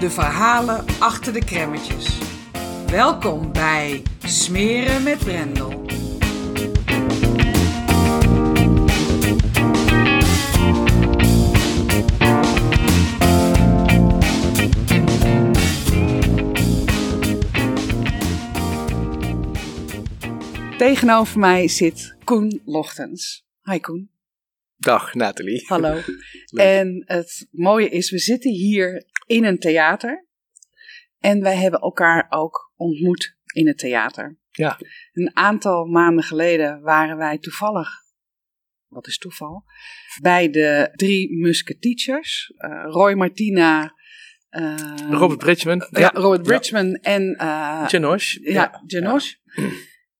de verhalen achter de kremmetjes. Welkom bij Smeren met Brendel. Tegenover mij zit Koen Lochtens. Hi Koen. Dag Nathalie. Hallo. en het mooie is, we zitten hier in een theater. En wij hebben elkaar ook ontmoet in het theater. Ja. Een aantal maanden geleden waren wij toevallig, wat is toeval, bij de drie musketietjes. Uh, Roy Martina. Uh, Robert Bridgman. Ja, Robert Bridgman en... Uh. Ja, Janosch. Ja.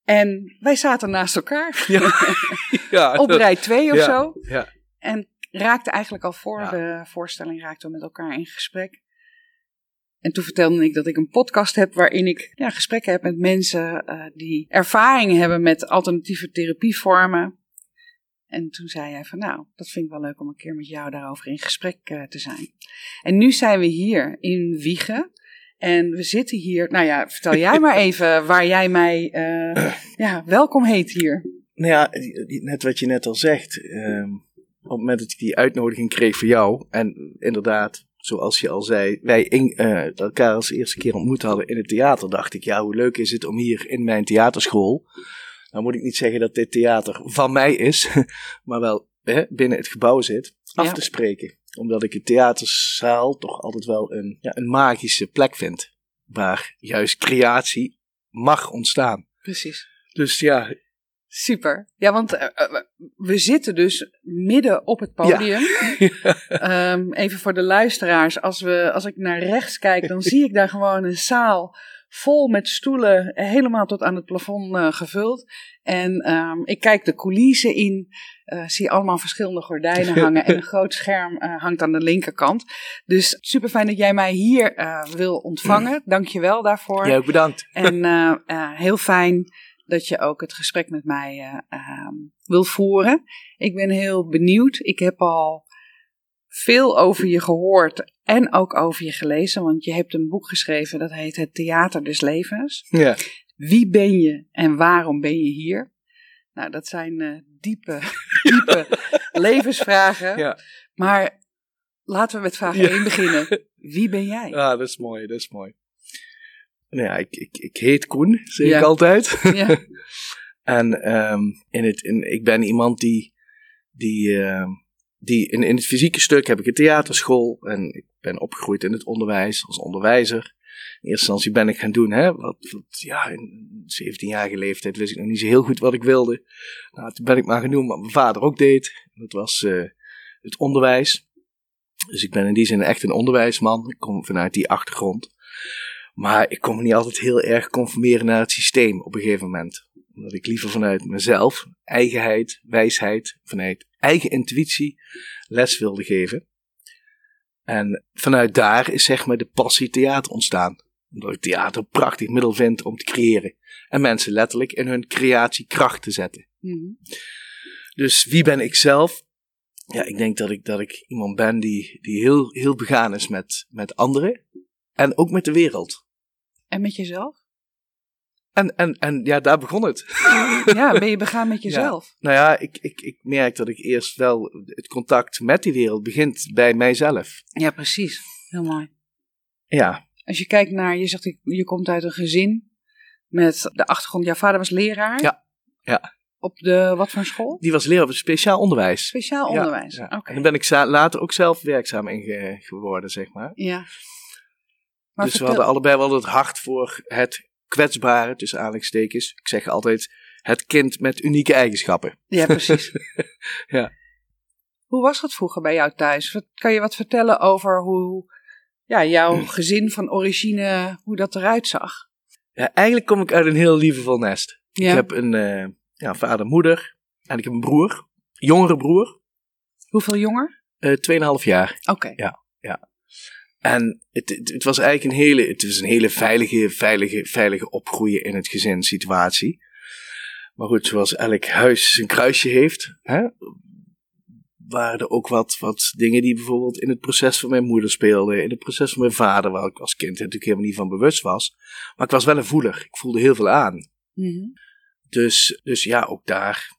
En wij zaten naast elkaar. Ja. ja. Op rij 2 of zo. Ja. En raakte eigenlijk al voor de voorstelling raakten we met elkaar in gesprek. En toen vertelde ik dat ik een podcast heb waarin ik ja, gesprekken heb met mensen uh, die ervaring hebben met alternatieve therapievormen. En toen zei hij van nou, dat vind ik wel leuk om een keer met jou daarover in gesprek uh, te zijn. En nu zijn we hier in Wiegen. En we zitten hier, nou ja, vertel jij maar even waar jij mij uh, ja, welkom heet hier. Nou ja, net wat je net al zegt. Um, op het moment dat ik die uitnodiging kreeg voor jou, en inderdaad, zoals je al zei, wij in, uh, elkaar als eerste keer ontmoet hadden in het theater, dacht ik, ja, hoe leuk is het om hier in mijn theaterschool, nou moet ik niet zeggen dat dit theater van mij is, maar wel hè, binnen het gebouw zit, af ja. te spreken. Omdat ik het theaterzaal toch altijd wel een, ja, een magische plek vind, waar juist creatie mag ontstaan. Precies. Dus ja, Super. Ja, want uh, we zitten dus midden op het podium. Ja. um, even voor de luisteraars. Als, we, als ik naar rechts kijk, dan zie ik daar gewoon een zaal vol met stoelen, helemaal tot aan het plafond uh, gevuld. En um, ik kijk de coulissen in, uh, zie allemaal verschillende gordijnen hangen en een groot scherm uh, hangt aan de linkerkant. Dus super fijn dat jij mij hier wil ontvangen. Dank je wel daarvoor. Ja, bedankt. En heel fijn dat je ook het gesprek met mij uh, uh, wil voeren. Ik ben heel benieuwd. Ik heb al veel over je gehoord en ook over je gelezen, want je hebt een boek geschreven dat heet Het Theater des Levens. Ja. Wie ben je en waarom ben je hier? Nou, dat zijn uh, diepe, diepe levensvragen. Ja. Maar laten we met vraag 1 ja. beginnen. Wie ben jij? Ah, dat is mooi, dat is mooi. Nou ja, ik, ik, ik heet Koen, zeg ja. ik altijd. Ja. en um, in het, in, ik ben iemand die, die, uh, die in, in het fysieke stuk heb ik een theaterschool en ik ben opgegroeid in het onderwijs als onderwijzer. In eerste instantie ben ik gaan doen, hè, wat, wat ja, in 17-jarige leeftijd wist ik nog niet zo heel goed wat ik wilde. Nou, toen ben ik maar gaan doen wat mijn vader ook deed. Dat was uh, het onderwijs. Dus ik ben in die zin echt een onderwijsman. Ik kom vanuit die achtergrond. Maar ik kon me niet altijd heel erg conformeren naar het systeem op een gegeven moment. Omdat ik liever vanuit mezelf, eigenheid, wijsheid, vanuit eigen intuïtie les wilde geven. En vanuit daar is zeg maar de passie theater ontstaan. Omdat ik theater een prachtig middel vind om te creëren. En mensen letterlijk in hun creatiekracht te zetten. Mm-hmm. Dus wie ben ik zelf? Ja, ik denk dat ik, dat ik iemand ben die, die heel, heel begaan is met, met anderen. En ook met de wereld. En met jezelf? En, en, en ja, daar begon het. Ja, ben je begaan met jezelf? Ja. Nou ja, ik, ik, ik merk dat ik eerst wel het contact met die wereld begint bij mijzelf. Ja, precies. Heel mooi. Ja, Als je kijkt naar, je zegt je komt uit een gezin met de achtergrond, jouw vader was leraar. Ja, ja. Op de, wat voor school? Die was leraar op speciaal onderwijs. Speciaal onderwijs, Ja. oké. En daar ben ik later ook zelf werkzaam in ge- geworden, zeg maar. Ja. Maar dus we hadden allebei wel het hart voor het kwetsbare, tussen aanhalingstekens. Ik zeg altijd, het kind met unieke eigenschappen. Ja, precies. Ja. Hoe was dat vroeger bij jou thuis? Kan je wat vertellen over hoe ja, jouw Hm. gezin van origine, hoe dat eruit zag? Ja, eigenlijk kom ik uit een heel liefdevol nest. Ja. Ik heb een eh, ja, vader, moeder en ik heb een broer. Jongere broer, Hoeveel jonger? eh 2,5 jaar. Oké. En het, het, het was eigenlijk een hele, het was een hele veilige, veilige, veilige opgroeien in het gezin situatie. Maar goed, zoals elk huis zijn kruisje heeft, hè, waren er ook wat, wat dingen die bijvoorbeeld in het proces van mijn moeder speelden, in het proces van mijn vader, waar ik als kind natuurlijk helemaal niet van bewust was. Maar ik was wel een voeler. Ik voelde heel veel aan. Mhm. Dus, dus ja, ook daar,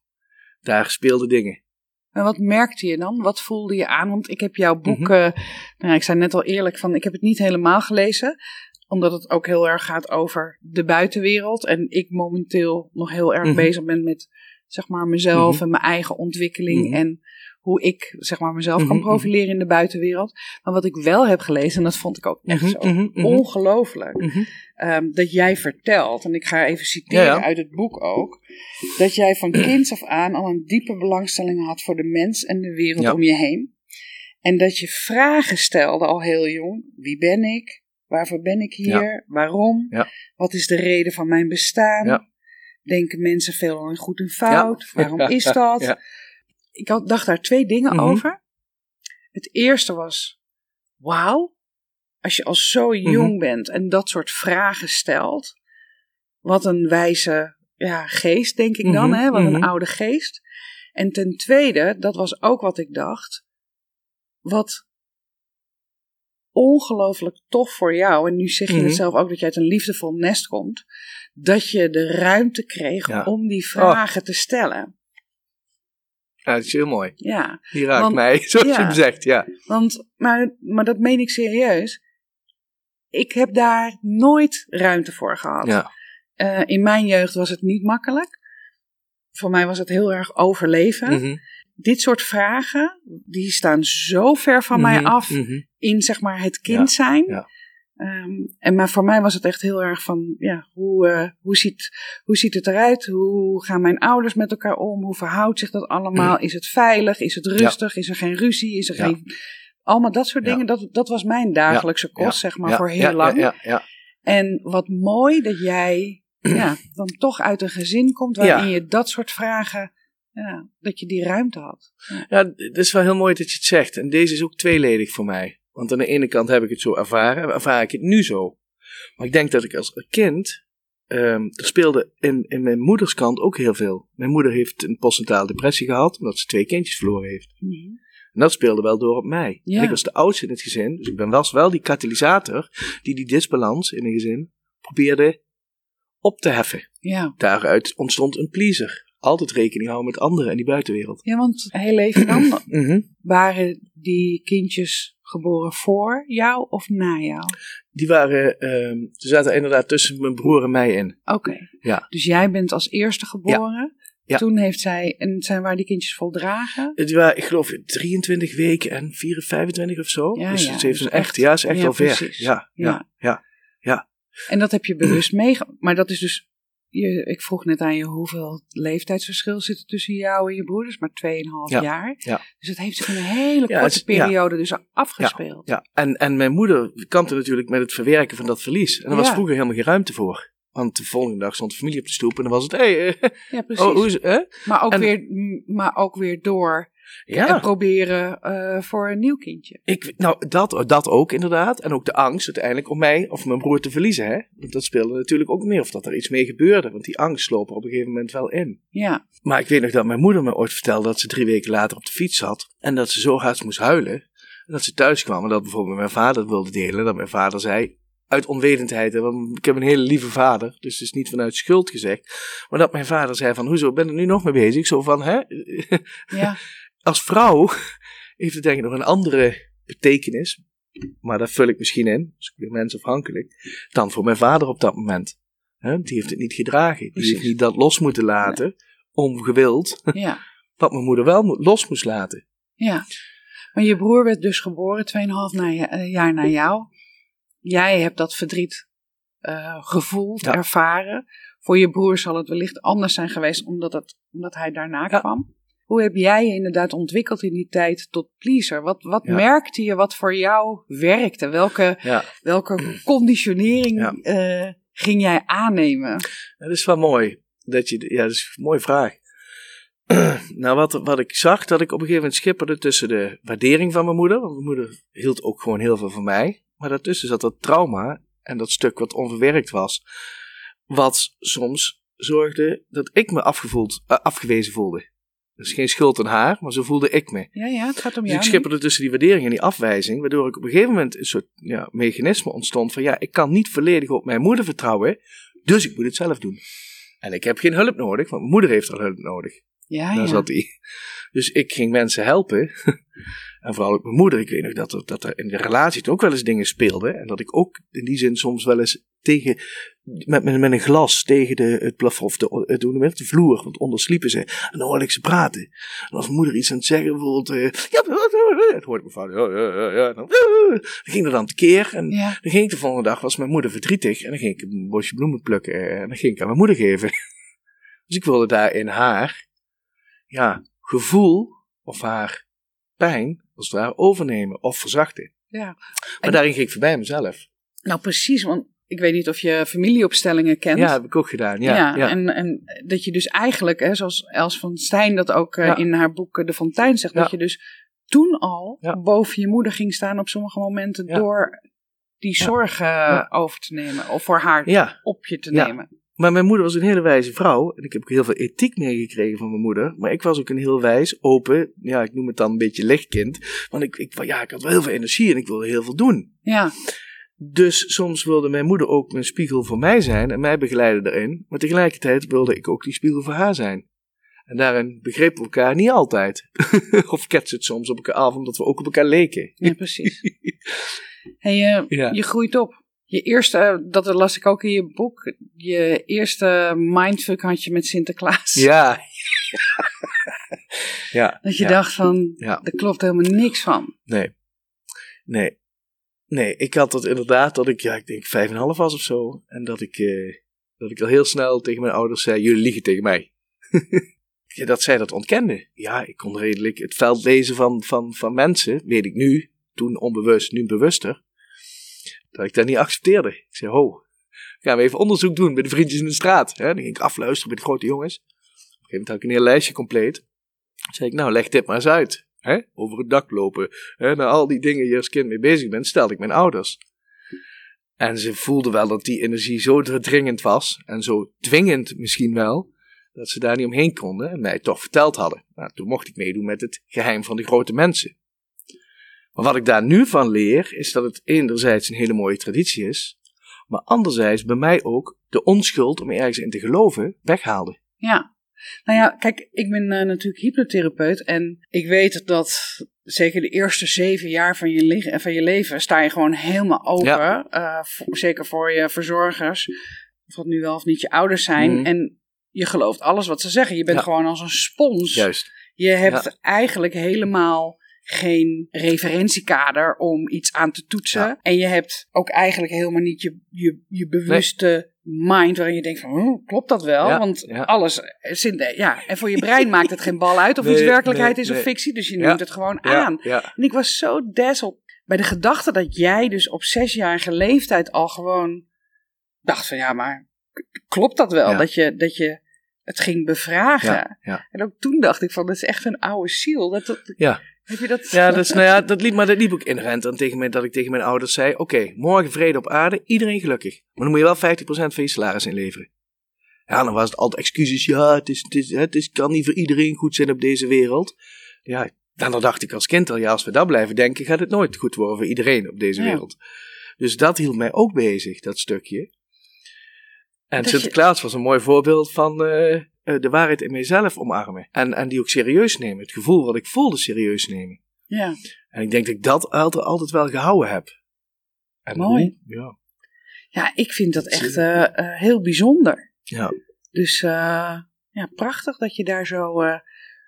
daar speelden dingen. En wat merkte je dan? Wat voelde je aan? Want ik heb jouw boek, Mhm. eh, nou, ik zei net al eerlijk van, ik heb het niet helemaal gelezen. Omdat het ook heel erg gaat over de buitenwereld. En ik momenteel nog heel erg Mhm. bezig ben met, zeg maar, mezelf Mhm. en mijn eigen ontwikkeling. En hoe ik, zeg maar, mezelf kan Mhm, mhm. profileren in de buitenwereld. Maar wat ik wel heb gelezen, en dat vond ik ook echt Mhm, zo ongelooflijk. Ehm, dat jij vertelt, en ik ga even citeren Ja, ja. uit het boek ook, dat jij van kinds af aan al een diepe belangstelling had voor de mens en de wereld Ja. om je heen. En dat je vragen stelde al heel jong. Wie ben ik? Waarvoor ben ik hier? Waarom? Wat is de reden van mijn bestaan? Denken mensen veel in goed en fout? Waarom is dat? Ik had, dacht daar twee dingen Mhm. over. Het eerste was, wauw, als je al zo Mhm. jong bent en dat soort vragen stelt, wat een wijze ja, geest, denk ik dan, Mhm, hè? wat een oude geest. En ten tweede, dat was ook wat ik dacht, wat ongelooflijk tof voor jou, en nu zeg je het zelf ook dat je uit een liefdevol nest komt, dat je de ruimte kreeg Ja. om die vragen te stellen. Ja, dat is heel mooi. Ja, Die raakt Want- mij, zoals ja. je hem zegt, ja. Want, maar, maar dat meen ik serieus. Ik heb daar nooit ruimte voor gehad. ja. Eh, in mijn jeugd was het niet makkelijk. Voor mij was het heel erg overleven. Mhm. Dit soort vragen, die staan zo ver van mij Mhm, af mhm. in zeg maar het kind zijn. ja. Ehm, en maar voor mij was het echt heel erg van, ja, hoe, eh, hoe, ziet, hoe ziet het eruit? Hoe gaan mijn ouders met elkaar om? Hoe verhoudt zich dat allemaal? Is het veilig? Is het rustig? Is er geen ruzie? Is er Mm. Ja. geen... Allemaal dat soort Ja. dingen, dat, dat was mijn dagelijkse kost, Ja. zeg maar, Ja, voor heel ja, lang. Ja, ja, ja. En wat mooi dat jij ja, dan toch uit een gezin komt waarin Ja. je dat soort vragen, ja, dat je die ruimte had. Ja, het is wel heel mooi dat je het zegt. En deze is ook tweeledig voor mij. Want aan de ene kant heb ik het zo ervaren, ervaar ik het nu zo. Maar ik denk dat ik als kind, ehm, er speelde in, in mijn moeders kant ook heel veel. Mijn moeder heeft een postnatale depressie gehad, omdat ze twee kindjes verloren heeft. En dat speelde wel door op mij. Ja. En ik was de oudste in het gezin, dus ik ben was wel die katalysator die die disbalans in een gezin probeerde op te heffen. Ja. Daaruit ontstond een pleaser. Altijd rekening houden met anderen en die buitenwereld. ja, want heel even dan, Mhm. waren die kindjes geboren voor jou of na jou? Die waren, ehm ze zaten inderdaad tussen mijn broer en mij in. Oké. Ja. Dus jij bent als eerste geboren. Ja. Toen heeft zij, en zijn waar die kindjes voldragen? Die waren, ik geloof, 23 weken en 24, 25 of zo. Ja, dus ja, ze heeft dus een echt, echt- ja, is echt wel ver. Ja, ja, Ja. ja. En dat heb je bewust meegemaakt. Maar dat is dus, je, ik vroeg net aan je hoeveel leeftijdsverschil zit er tussen jou en je broeders, maar 2,5 Ja, jaar. ja. Dus het heeft zich in een hele korte het periode dus afgespeeld. Ja, en, en mijn moeder kampte natuurlijk met het verwerken van dat verlies. En daar was vroeger helemaal geen ruimte voor. Want de volgende dag stond de familie op de stoep en dan was het, hé, hey, eh, Ja, precies. oh, hoe is het, hè? maar, ook en- weer, maar ook weer door en Ja, proberen eh, voor een nieuw kindje. ik, nou, dat, dat ook inderdaad. En ook de angst uiteindelijk om mij of mijn broer te verliezen, hè. Want dat speelde natuurlijk ook mee, of dat er iets mee gebeurde. Want die angst sloop er op een gegeven moment wel in. Ja, Maar ik weet nog dat mijn moeder me ooit vertelde dat ze drie weken later op de fiets zat. En dat ze zo hard moest huilen. En dat ze thuis kwam en dat bijvoorbeeld mijn vader het wilde delen. Dat mijn vader zei, uit onwetendheid, want ik heb een hele lieve vader. Dus het is niet vanuit schuld gezegd. Maar dat mijn vader zei van, hoezo, ben je er nu nog mee bezig? Zo van, hè? ja, Als vrouw heeft het denk ik nog een andere betekenis. maar dat vul ik misschien in, dus ik mensafhankelijk, dan voor mijn vader op dat moment. Die heeft het niet gedragen. Die Precies. heeft niet dat los moeten laten, ongewild, Ja, wat mijn moeder wel los moest laten. ja. Maar je broer werd dus geboren 2,5 na je- eh, jaar na jou. Jij hebt dat verdriet eh, gevoeld, Ja. ervaren. Voor je broer zal het wellicht anders zijn geweest omdat, het, omdat hij daarna Ja. kwam. Hoe heb jij je inderdaad ontwikkeld in die tijd tot pleaser? Wat, wat Ja. merkte je wat voor jou werkte? Welke, Ja, welke conditionering Ja. eh, ging jij aannemen? dat is wel mooi. Dat je, ja, dat is een mooie vraag. nou, wat, wat ik zag, dat ik op een gegeven moment schipperde tussen de waardering van mijn moeder. Want mijn moeder hield ook gewoon heel veel van mij. Maar daartussen zat dat trauma en dat stuk wat onverwerkt was. Wat soms zorgde dat ik me afgevoeld, eh, afgewezen voelde. Dat is geen schuld aan haar, maar zo voelde ik me. Ja, ja, het gaat om Dus ik schipperde tussen die waardering en die afwijzing, waardoor ik op een gegeven moment een soort ja, mechanisme ontstond van ja, ik kan niet volledig op mijn moeder vertrouwen, dus ik moet het zelf doen. En ik heb geen hulp nodig, want mijn moeder heeft al hulp nodig. Ja, Daar ja. zat hij. Dus ik ging mensen helpen. En vooral ook mijn moeder. Ik weet nog dat er, dat er in de relatie ook wel eens dingen speelden. En dat ik ook in die zin soms wel eens tegen, met, met, met een glas tegen de, het plafond, of de, het, de vloer, want onder sliepen ze. En dan hoorde ik ze praten. En als mijn moeder iets aan het zeggen, bijvoorbeeld, eh, ja, dan hoorde ik mijn vader, ja, ja, ja, ja. Dan, dan ging er dan tekeer. En Ja, dan ging ik de volgende dag, was mijn moeder verdrietig. En dan ging ik een bosje bloemen plukken. eh, En dan ging ik aan mijn moeder geven. Dus ik wilde daar in haar, ja, gevoel of haar pijn, als het ware, overnemen of verzachten. ja. Maar En- daarin ging ik voorbij mezelf. Nou, precies, want ik weet niet of je familieopstellingen kent. Ja, heb ik ook gedaan. Ja, ja, En, en dat je dus eigenlijk, hè, zoals Els van Stijn dat ook eh, Ja. in haar boek eh, De Fontein zegt, dat je dus toen al boven je moeder ging staan op sommige momenten door die zorgen over te nemen of voor haar op je te Ja. nemen. Maar mijn moeder was een hele wijze vrouw. En ik heb ook heel veel ethiek meegekregen van mijn moeder. Maar ik was ook een heel wijs, open, ja, ik noem het dan een beetje lichtkind. Want ik, ik, ja, ik had wel heel veel energie en ik wilde heel veel doen. Ja, Dus soms wilde mijn moeder ook een spiegel voor mij zijn en mij begeleiden erin. Maar tegelijkertijd wilde ik ook die spiegel voor haar zijn. En daarin begrepen we elkaar niet altijd. of ketsen het soms op elkaar af, omdat we ook op elkaar leken. ja precies. hey, eh, Ja. Je groeit op. Je eerste, eh, dat las ik ook in je boek, je eerste mindfuck had je met Sinterklaas. Ja. ja. Dat je ja. dacht van, Ja. er klopt helemaal niks van. Nee. Nee. Nee, ik had dat inderdaad dat ik, ja, ik denk vijf en een half was of zo. En dat ik, eh, dat ik al heel snel tegen mijn ouders zei, jullie liegen tegen mij. ja, dat zij dat ontkenden. Ja, ik kon redelijk het veld lezen van, van, van mensen, weet ik nu, toen onbewust, nu bewuster. Dat ik dat niet accepteerde. Ik zei, ho, gaan we even onderzoek doen bij de vriendjes in de straat. Hè? Dan ging ik afluisteren bij de grote jongens. Op een gegeven moment had ik een heel lijstje compleet. Dan zei ik, nou, leg dit maar eens uit. Hè? Over het dak lopen. Hè? Nou, al die dingen je als kind mee bezig bent, stelde ik mijn ouders. En ze voelden wel dat die energie zo dringend was. En zo dwingend misschien wel. Dat ze daar niet omheen konden. En mij toch verteld hadden. Nou, toen mocht ik meedoen met het geheim van de grote mensen. Maar wat ik daar nu van leer, is dat het enerzijds een hele mooie traditie is. Maar anderzijds bij mij ook de onschuld om ergens in te geloven weghaalde. Ja. Nou ja, kijk, ik ben eh, natuurlijk hypnotherapeut en ik weet dat zeker de eerste zeven jaar van je, le- van je leven sta je gewoon helemaal open. Ja. Eh, voor- zeker voor je verzorgers, of dat nu wel of niet je ouders zijn. Mhm. En je gelooft alles wat ze zeggen. Je bent Ja. gewoon als een spons. Juist. Je hebt eigenlijk helemaal geen referentiekader om iets aan te toetsen. Ja. En je hebt ook eigenlijk helemaal niet je, je, je bewuste mind waarin je denkt van, "Oh, klopt dat wel? Ja, Want ja. alles, zit, ja, en voor je brein maakt het geen bal uit of Nee, iets werkelijkheid nee, is of fictie. Dus je Ja. neemt het gewoon aan. En ik was zo dazzled bij de gedachte dat jij dus op zesjarige leeftijd al gewoon dacht van, ja, maar klopt dat wel? Dat, je, dat je het ging bevragen. En ook toen dacht ik van, dat is echt een oude ziel. Dat, dat, Ja. Heb je dat? Ja, dat is, nou ja, dat liep, maar dat liep ook inherent aan tegen mij, dat ik tegen mijn ouders zei, oké, morgen vrede op aarde, iedereen gelukkig. Maar dan moet je wel 50% van je salaris inleveren. Ja, dan was het altijd excuses, ja, het, is, het, is, het is, kan niet voor iedereen goed zijn op deze wereld. Ja, en dan dacht ik als kind al, ja, als we dat blijven denken, gaat het nooit goed worden voor iedereen op deze Ja. wereld. Dus dat hield mij ook bezig, dat stukje. En Dat je- Sinterklaas was een mooi voorbeeld van eh, eh, de waarheid in mijzelf omarmen. En, en die ook serieus nemen. Het gevoel wat ik voelde serieus nemen. Ja, En ik denk dat ik dat altijd, altijd wel gehouden heb. En Mooi. hoe? Ja. Ja, ik vind dat echt eh, heel bijzonder. ja. Dus ja, prachtig dat je daar zo,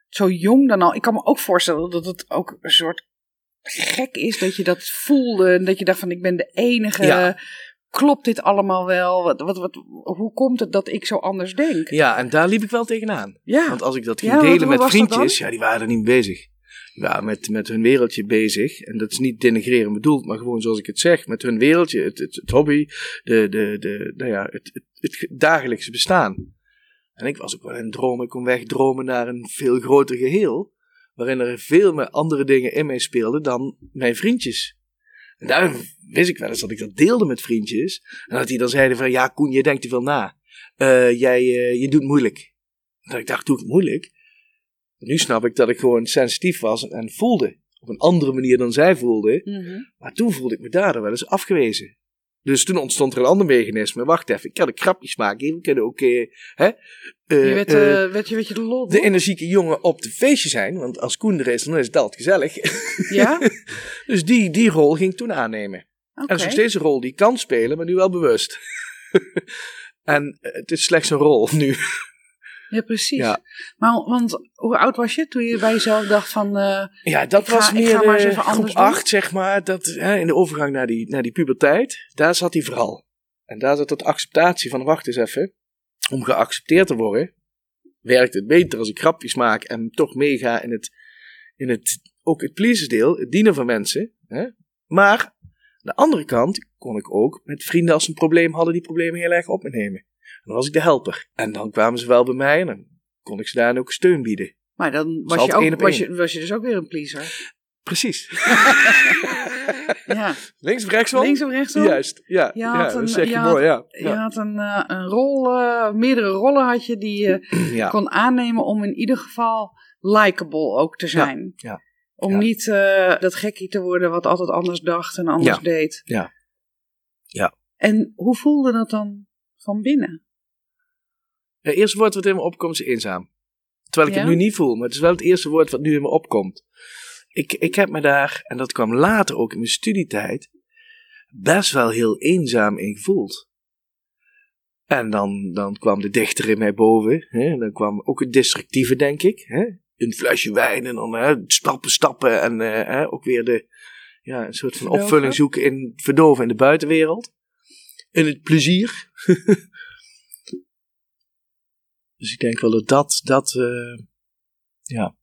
zo jong dan al. Ik kan me ook voorstellen dat het ook een soort gek is dat je dat voelde. En dat je dacht van ik ben de enige. Ja. Klopt dit allemaal wel? Wat, wat, wat, hoe komt het dat ik zo anders denk? ja, en daar liep ik wel tegenaan. Ja, Want als ik dat ging Ja, delen met vriendjes, ja, die waren er niet mee bezig. Die waren met, met hun wereldje bezig. En dat is niet denigreren bedoeld, maar gewoon zoals ik het zeg. Met hun wereldje, het, het, het hobby, de, de, de, nou ja, het, het, het dagelijkse bestaan. En ik was ook wel in droom. Ik kon wegdromen naar een veel groter geheel. Waarin er veel meer andere dingen in mij speelden dan mijn vriendjes. En daar wist ik wel eens dat ik dat deelde met vriendjes. En dat die dan zeiden van, ja Koen, je denkt te veel na. Eh, jij, eh, je doet moeilijk. En dat ik dacht, doe ik het moeilijk? Nu snap ik dat ik gewoon sensitief was en voelde. Op een andere manier dan zij voelden. Mhm. Maar toen voelde ik me daardoor wel eens afgewezen. Dus toen ontstond er een ander mechanisme. Wacht even, ik kan een grapjes maken. We kunnen ook eh, hè, eh, je werd, eh, eh, werd, je, werd je de lol. de energieke jongen op de feestje zijn. Want als Koen er is, dan is het altijd gezellig. Ja? dus die, die rol ging ik toen aannemen. En dat is nog steeds een rol die ik kan spelen, maar nu wel bewust. en het is slechts een rol nu. Ja, precies. Ja. Maar want hoe oud was je toen je bij jezelf dacht van... eh, Ja, dat ga- was meer maar eens eh, groep anders doen. 8, zeg maar. Dat, hè, in de overgang naar die, naar die puberteit, daar zat hij vooral. En daar zat het acceptatie van, wacht eens even. Om geaccepteerd te worden, werkt het beter als ik grapjes maak en toch meega in het, in het ook het pleasersdeel, het dienen van mensen. Hè? Maar aan de andere kant kon ik ook met vrienden als ze een probleem hadden, die problemen heel erg op me nemen. En dan was ik de helper. En dan kwamen ze wel bij mij en dan kon ik ze daar ook steun bieden. maar dan was je, ook, op was, je, was je dus ook weer een pleaser. Precies. Ja, Links of rechtsom? links of rechtsom? Juist, ja. Je ja had dat een- zeg je, je mooi, ja. Je Ja. had een, eh, een rol, eh, meerdere rollen had je die je ja. kon aannemen om in ieder geval likable ook te zijn. ja, Om ja. niet eh, dat gekkie te worden wat altijd anders dacht en anders Ja, deed. ja, ja. En hoe voelde dat dan van binnen? Het eerste woord wat in me opkomt is eenzaam. Terwijl ik Ja? het nu niet voel, maar het is wel het eerste woord wat nu in me opkomt. Ik, ik heb me daar, en dat kwam later ook in mijn studietijd, best wel heel eenzaam in gevoeld. En dan, dan kwam de dichter in mij boven. Hè? Dan kwam ook het destructieve, denk ik. Hè? Een flesje wijn en dan hè, stappen, stappen. En eh, hè, ook weer de, ja, een soort van Verdoven. opvulling zoeken in verdoven in de buitenwereld. In het plezier. dus ik denk wel dat dat, dat eh, ja.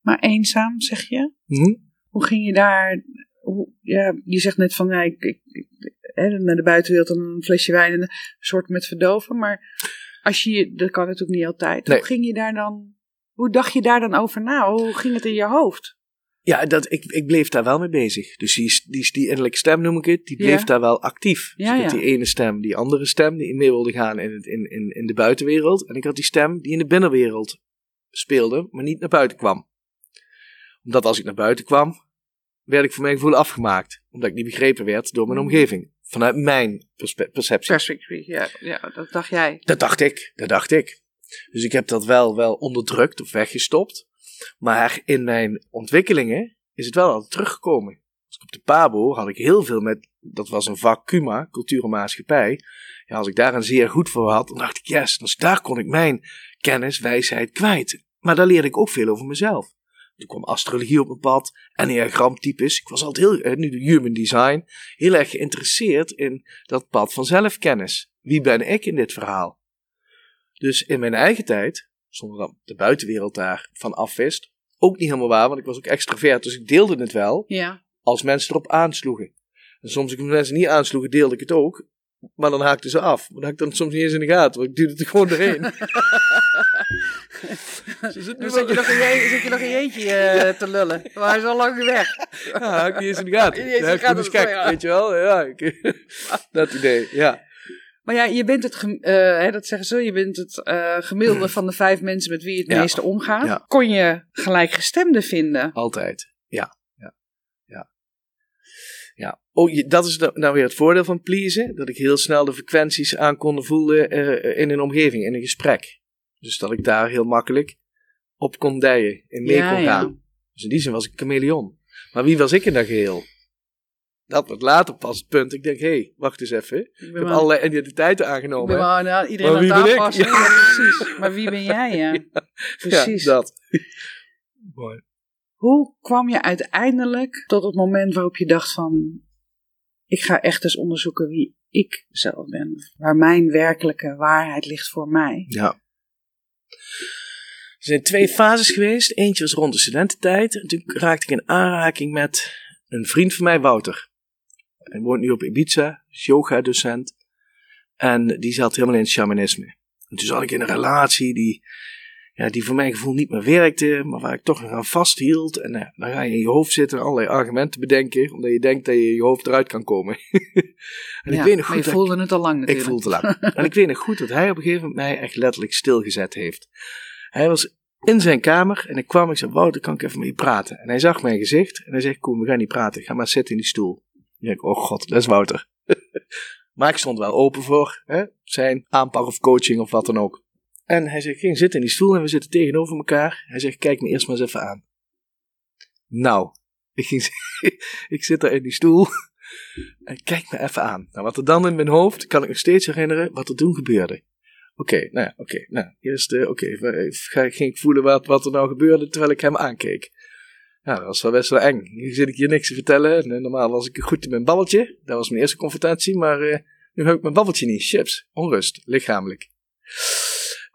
Maar eenzaam, zeg je? Hm? Hoe ging je daar... Hoe, ja, je zegt net van, ja, ik, ik, ik- hè, naar de buitenwereld en een flesje wijn en een soort met verdoven. Maar als je, je- dat kan natuurlijk niet altijd. Nee. Hoe ging je daar dan... Hoe dacht je daar dan over na? Hoe ging het in je hoofd? Ja, dat, ik, ik bleef daar wel mee bezig. Dus die, die, die innerlijke stem noem ik het, die bleef Ja. daar wel actief. Dus Ja, ik had ja. die ene stem, die andere stem die mee wilde gaan in, het, in, in, in de buitenwereld. En ik had die stem die in de binnenwereld speelde, maar niet naar buiten kwam. Omdat als ik naar buiten kwam, werd ik voor mijn gevoel afgemaakt. Omdat ik niet begrepen werd door mijn Mm. omgeving. Vanuit mijn perceptie. Perspectief, ja, ja, dat dacht jij. Dat dacht ik, dat dacht ik. Dus ik heb dat wel, wel onderdrukt of weggestopt. Maar in mijn ontwikkelingen is het wel altijd teruggekomen. Ik op de PABO had ik heel veel met, dat was een vak cultuur en maatschappij. Ja, als ik daar een zeer goed voor had, dan dacht ik yes, dus daar kon ik mijn kennis, wijsheid kwijt. Maar daar leerde ik ook veel over mezelf. Toen kwam astrologie op mijn pad, enneagramtypes. Ik was altijd heel, eh, nu de human design, heel erg geïnteresseerd in dat pad van zelfkennis. Wie ben ik in dit verhaal? Dus in mijn eigen tijd, zonder dat de buitenwereld daar van afwist, ook niet helemaal waar, want ik was ook extravert, dus ik deelde het wel Ja. als mensen erop aansloegen. En soms, als mensen niet aansloegen, deelde ik het ook. Maar dan haakten ze af. Maar dat had ik dan soms niet eens in de gaten, want ik duwde het er gewoon doorheen. Ze zit nu Dan zit je nog in je, zit je nog eh, te lullen. Maar hij is al lang weg. Ja, ik niet eens in de gaten. Niet eens in de gaten, gek, weet je wel. Ja, ik- dat idee, ja. Maar ja, je bent het, eh, hè, dat zeggen ze, je bent het eh, gemiddelde van de vijf mensen met wie je het Ja. meeste omgaat. Ja. Kon je gelijkgestemden vinden? Altijd. Ja. Ja. Ja. ja. Oh, je- dat is nou nou weer het voordeel van pleasen. Dat ik heel snel de frequenties aan kon voelen eh, in een omgeving, in een gesprek. Dus dat ik daar heel makkelijk op kon dijen, in mee Ja, kon ja. gaan. Dus in die zin was ik een chameleon. Maar wie was ik in dat geheel? Dat wordt later pas het punt. Ik denk, hé, hey, wacht eens even. Ik, Ik heb allerlei identiteiten ik aangenomen. ben nou, iedereen Maar aan wie ben ik? aanpassen. Ja. Ja, precies. Maar wie ben jij, ja? Precies. Ja, dat. Mooi. Hoe kwam je uiteindelijk tot het moment waarop je dacht van... Ik ga echt eens onderzoeken wie ik zelf ben. Waar mijn werkelijke waarheid ligt voor mij. Ja. Er zijn twee fases geweest. Eentje was rond de studententijd. En toen raakte ik in aanraking met een vriend van mij, Wouter. Hij woont nu op Ibiza, is yoga-docent. En die zat helemaal in het shamanisme. En toen zat ik in een relatie die, ja, die voor mijn gevoel niet meer werkte, maar waar ik toch nog aan vasthield. En ja, dan ga je in je hoofd zitten en allerlei argumenten bedenken, omdat je denkt dat je je hoofd eruit kan komen. en Ja, ik weet nog maar goed je dat ik- voelde het al lang ik voelde te lang. en ik weet nog goed dat hij op een gegeven moment mij echt letterlijk stilgezet heeft. Hij was in zijn kamer en ik kwam. Ik zei: Wouter, kan ik even met je praten? En hij zag mijn gezicht en hij zegt: Koen, we gaan niet praten. Ga maar zitten in die stoel. Ik Oh god, dat is Wouter. maar ik stond wel open voor hè, zijn aanpak of coaching of wat dan ook. En hij zegt: Ging zitten in die stoel en we zitten tegenover elkaar. Hij zegt: Kijk me eerst maar eens even aan. Nou, ik, ging, ik zit daar in die stoel. En kijk me even aan. Nou, wat er dan in mijn hoofd, kan ik nog steeds herinneren wat er toen gebeurde. Oké, nou ja, oké. nou, eerst, eh, oké, ga- ging ik voelen wat, wat er nou gebeurde terwijl ik hem aankeek. Ja, dat was wel best wel eng. Nu zit ik hier niks te vertellen. En, eh, normaal was ik goed in mijn babbeltje. Dat was mijn eerste confrontatie, maar eh, nu heb ik mijn babbeltje niet. Chips, onrust, lichamelijk.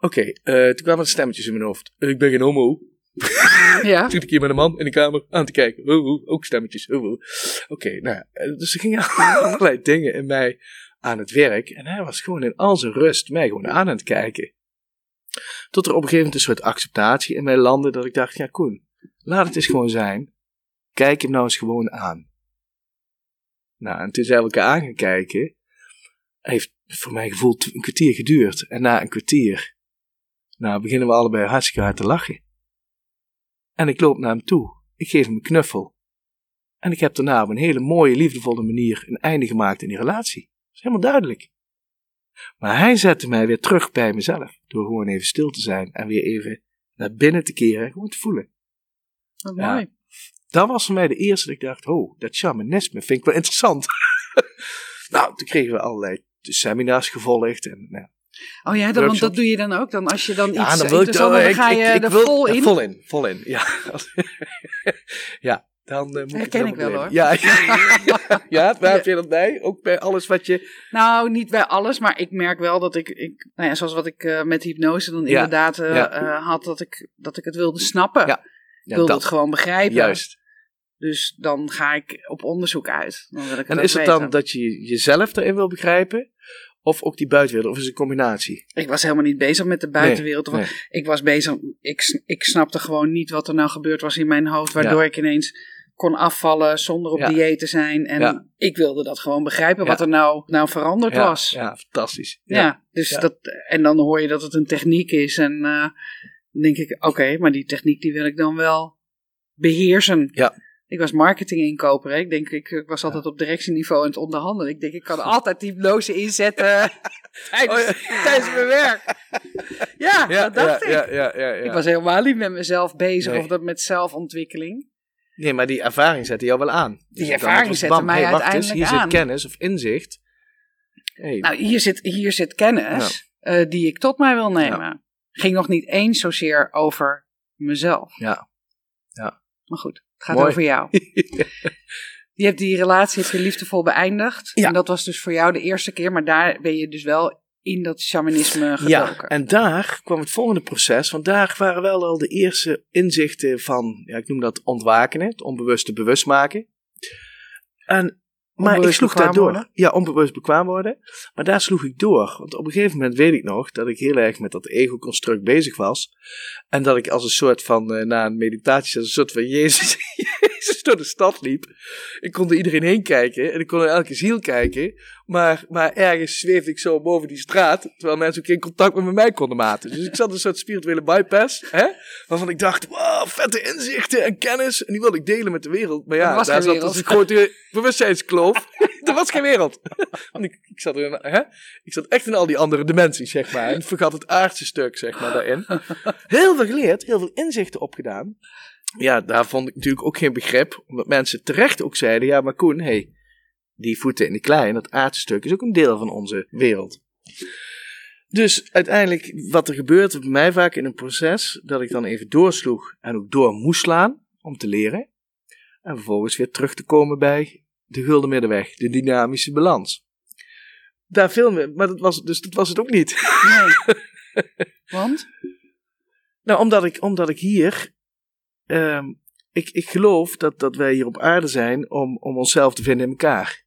Oké, eh, toen kwamen er stemmetjes in mijn hoofd. Ik ben geen homo. Ja? Toen ik hier met een man in de kamer aan te kijken. Oh, oh, ook stemmetjes. Oh. Oké, nou ja. eh, Dus er gingen allerlei dingen in mij aan het werk. En hij was gewoon in al zijn rust mij gewoon aan aan het kijken. Tot er op een gegeven moment een soort acceptatie in mij landde. Dat ik dacht, ja Koen, laat het eens gewoon zijn. Kijk hem nou eens gewoon aan. Nou, en toen zijn we elkaar aan gaan. Heeft voor mijn gevoel tw- een kwartier geduurd. En na een kwartier, nou beginnen we allebei hartstikke hard te lachen. En ik loop naar hem toe. Ik geef hem een knuffel. En ik heb daarna op een hele mooie, liefdevolle manier een einde gemaakt in die relatie. Dat is helemaal duidelijk. Maar hij zette mij weer terug bij mezelf. Door gewoon even stil te zijn en weer even naar binnen te keren en gewoon te voelen. Wat Ja. mooi. Dat was voor mij de eerste dat ik dacht, oh, dat shamanisme vind ik wel interessant. nou, toen kregen we allerlei seminars gevolgd. En, nou, Oh ja, dan, want dat doe je dan ook. Dan als je dan ja, iets dan wil ik dan, ga je ik, ik er wil- vol ja, in. vol in, vol in, ja. ja, dan uh, moet Herken ik wel, hoor. Ja, ja, ja, waar heb je dat bij? Ook bij alles wat je... Nou, niet bij alles, maar ik merk wel dat ik, ik nou ja, zoals wat ik eh, met hypnose dan Ja, inderdaad eh, ja. eh, had, dat ik, dat ik het wilde snappen. Ja, wilde dat, het gewoon begrijpen. juist. Dus dan ga ik op onderzoek uit. Dan wil ik En is het weten. dan dat je jezelf erin wil begrijpen? Of ook die buitenwereld? Of is het een combinatie? Ik was helemaal niet bezig met de buitenwereld. Nee, Ik was bezig, ik, ik snapte gewoon niet wat er nou gebeurd was in mijn hoofd. Waardoor Ja. ik ineens kon afvallen zonder op Ja. dieet te zijn. En Ja. ik wilde dat gewoon begrijpen, Ja. wat er nou, nou veranderd was. Ja, fantastisch. Ja, dus. Dat, en dan hoor je dat het een techniek is. En eh, dan denk ik, oké, maar die techniek die wil ik dan wel beheersen. Ja. Ik was marketinginkoper. Hè. Ik denk, ik, ik was altijd op directieniveau aan het onderhandelen. Ik denk, ik kan altijd hypnose inzetten tijdens, Oh, ja. tijdens mijn werk. Ja, dat dacht ja, ik. Ja, ja, ja, ja. Ik was helemaal niet met mezelf bezig Nee. of dat met zelfontwikkeling. Nee, maar die ervaring zette jou wel aan. Dus dan ervaring zette bam, mij hey, wacht eens, uiteindelijk hier aan. zit kennis of inzicht. Hey, Nou, hier zit, hier zit kennis eh, die ik tot mij wil nemen. Ging nog niet eens zozeer over mezelf. ja. Maar goed, het gaat Mooi. over jou. Je hebt die relatie heb je liefdevol beëindigd. Ja. En dat was dus voor jou de eerste keer. Maar daar ben je dus wel in dat shamanisme gedoken. Ja, en daar kwam het volgende proces. Want daar waren wel al de eerste inzichten van, ja, ik noem dat ontwaken, het onbewuste bewust maken. En, maar ik sloeg daar door. worden? Ja, onbewust bekwaam worden. Maar daar sloeg ik door. Want op een gegeven moment weet ik nog dat ik heel erg met dat ego-construct bezig was. En dat ik als een soort van, eh, na een meditatie, als een soort van Jezus, Jezus door de stad liep. Ik kon door iedereen heen kijken en ik kon naar elke ziel kijken. Maar, maar ergens zweefde ik zo boven die straat, terwijl mensen ook geen contact met mij konden maken. Dus ik zat een soort spirituele bypass, hè, waarvan ik dacht, wow, vette inzichten en kennis. En die wilde ik delen met de wereld. Maar ja, Er was daar zat wereld. dus een grote bewustzijnskloof. er was geen wereld. Want ik, ik, zat er in, hè? ik zat echt in al die andere dimensies, zeg maar. En vergat het aardse stuk, zeg maar, daarin. Heel veel geleerd, heel veel inzichten opgedaan. Ja, daar vond ik natuurlijk ook geen begrip. Omdat mensen terecht ook zeiden: ja, maar Koen, hey, die voeten in de klei, dat aardse stuk, is ook een deel van onze wereld. Dus uiteindelijk, wat er gebeurt bij mij vaak in een proces, dat ik dan even doorsloeg en ook door moest slaan om te leren. En vervolgens weer terug te komen bij de gulden middenweg, de dynamische balans. Daar veel meer, maar dat was, dus dat was het ook niet. Nee. Want? Nou, omdat ik, omdat ik hier, ehm, ik, ik geloof dat, dat wij hier op aarde zijn om, om onszelf te vinden in elkaar.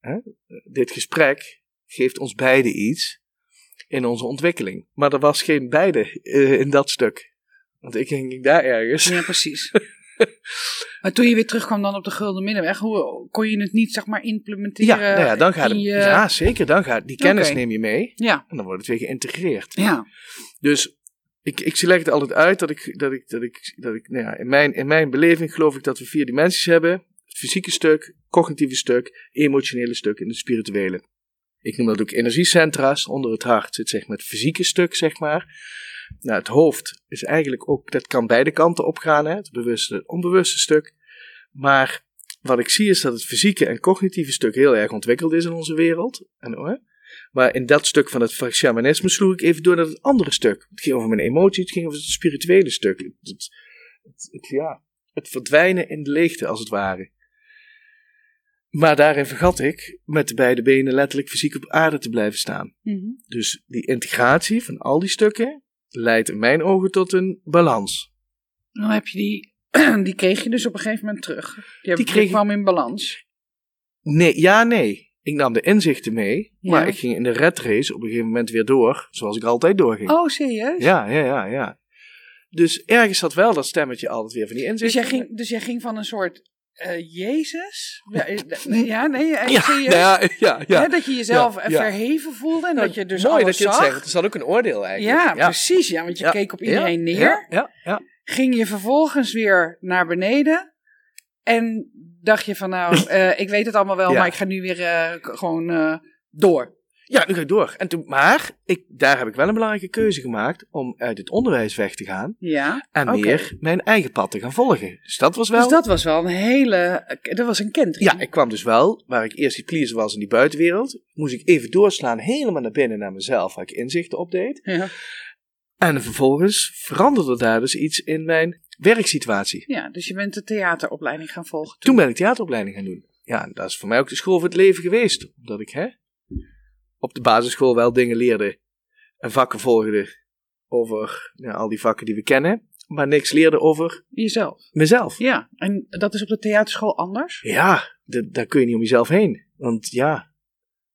Hè? Dit gesprek geeft ons beiden iets in onze ontwikkeling. Maar er was geen beide eh, in dat stuk. Want ik ging daar ergens. Ja, precies. maar toen je weer terugkwam dan op de Gulden Middenweg, hoe kon je het niet zeg maar implementeren? Ja, nou ja, dan gaat in het, je- ja, zeker. Dan gaat, die kennis neem je mee Ja, en dan wordt het weer geïntegreerd. ja. Dus ik, ik leg het altijd uit dat ik, dat ik, dat ik, dat ik nou ja, in, mijn, in mijn beleving geloof ik dat we vier dimensies hebben: het fysieke stuk, cognitieve stuk, emotionele stuk en het spirituele. Ik noem dat ook energiecentra's. Onder het hart zit zeg maar het fysieke stuk, zeg maar. Nou, het hoofd is eigenlijk ook, dat kan beide kanten opgaan, hè? het bewuste en het onbewuste stuk. Maar wat ik zie is dat het fysieke en cognitieve stuk heel erg ontwikkeld is in onze wereld. En, hè? Maar in dat stuk van het shamanisme sloeg ik even door naar het andere stuk. Het ging over mijn emoties, het ging over het spirituele stuk. Het, het, ja, het verdwijnen in de leegte, als het ware. Maar daarin vergat ik met de beide benen letterlijk fysiek op aarde te blijven staan. Mhm. Dus die integratie van al die stukken leidt in mijn ogen tot een balans. Dan heb je die, die kreeg je dus op een gegeven moment terug. Die, kreeg kwam in balans. Nee, ja, nee. Ik nam de inzichten mee, Ja. maar ik ging in de red race op een gegeven moment weer door, zoals ik altijd doorging. Oh, serieus? Ja, ja, ja, ja. Dus ergens zat wel dat stemmetje altijd weer van die Dus inzichten. jij ging, dus jij ging van een soort eh, Jezus? Ja, eh, nee, ja, eh, Ja, nou ja, ja, ja. Dat je jezelf verheven voelde en dat je dus Mooi alles dat je het zegt. Het ook een oordeel eigenlijk. Ja, precies. Ja, want je keek op iedereen neer. Ja, ja, ja. Ging je vervolgens weer naar beneden. En dacht je van nou, eh, ik weet het allemaal wel, Ja. maar ik ga nu weer eh, gewoon eh, door. Ja, nu ga ik door. En toen, maar ik, daar heb ik wel een belangrijke keuze gemaakt om uit het onderwijs weg te gaan Ja. en Oké. meer mijn eigen pad te gaan volgen. Dus dat was wel. Dus dat was wel een hele, dat was een kentering. Ja, ik kwam dus wel, waar ik eerst die pleaser was in die buitenwereld, moest ik even doorslaan helemaal naar binnen naar mezelf, waar ik inzichten op deed. Ja. En vervolgens veranderde daar dus iets in mijn werksituatie. Ja, dus je bent de theateropleiding gaan volgen. Toen ben ik theateropleiding gaan doen. Ja, en dat is voor mij ook de school voor het leven geweest. Omdat ik hè, op de basisschool wel dingen leerde en vakken volgde over ja, al die vakken die we kennen. Maar niks leerde over Jezelf. mezelf. Ja, en dat is op de theaterschool anders? Ja, daar kun je niet om jezelf heen. Want ja,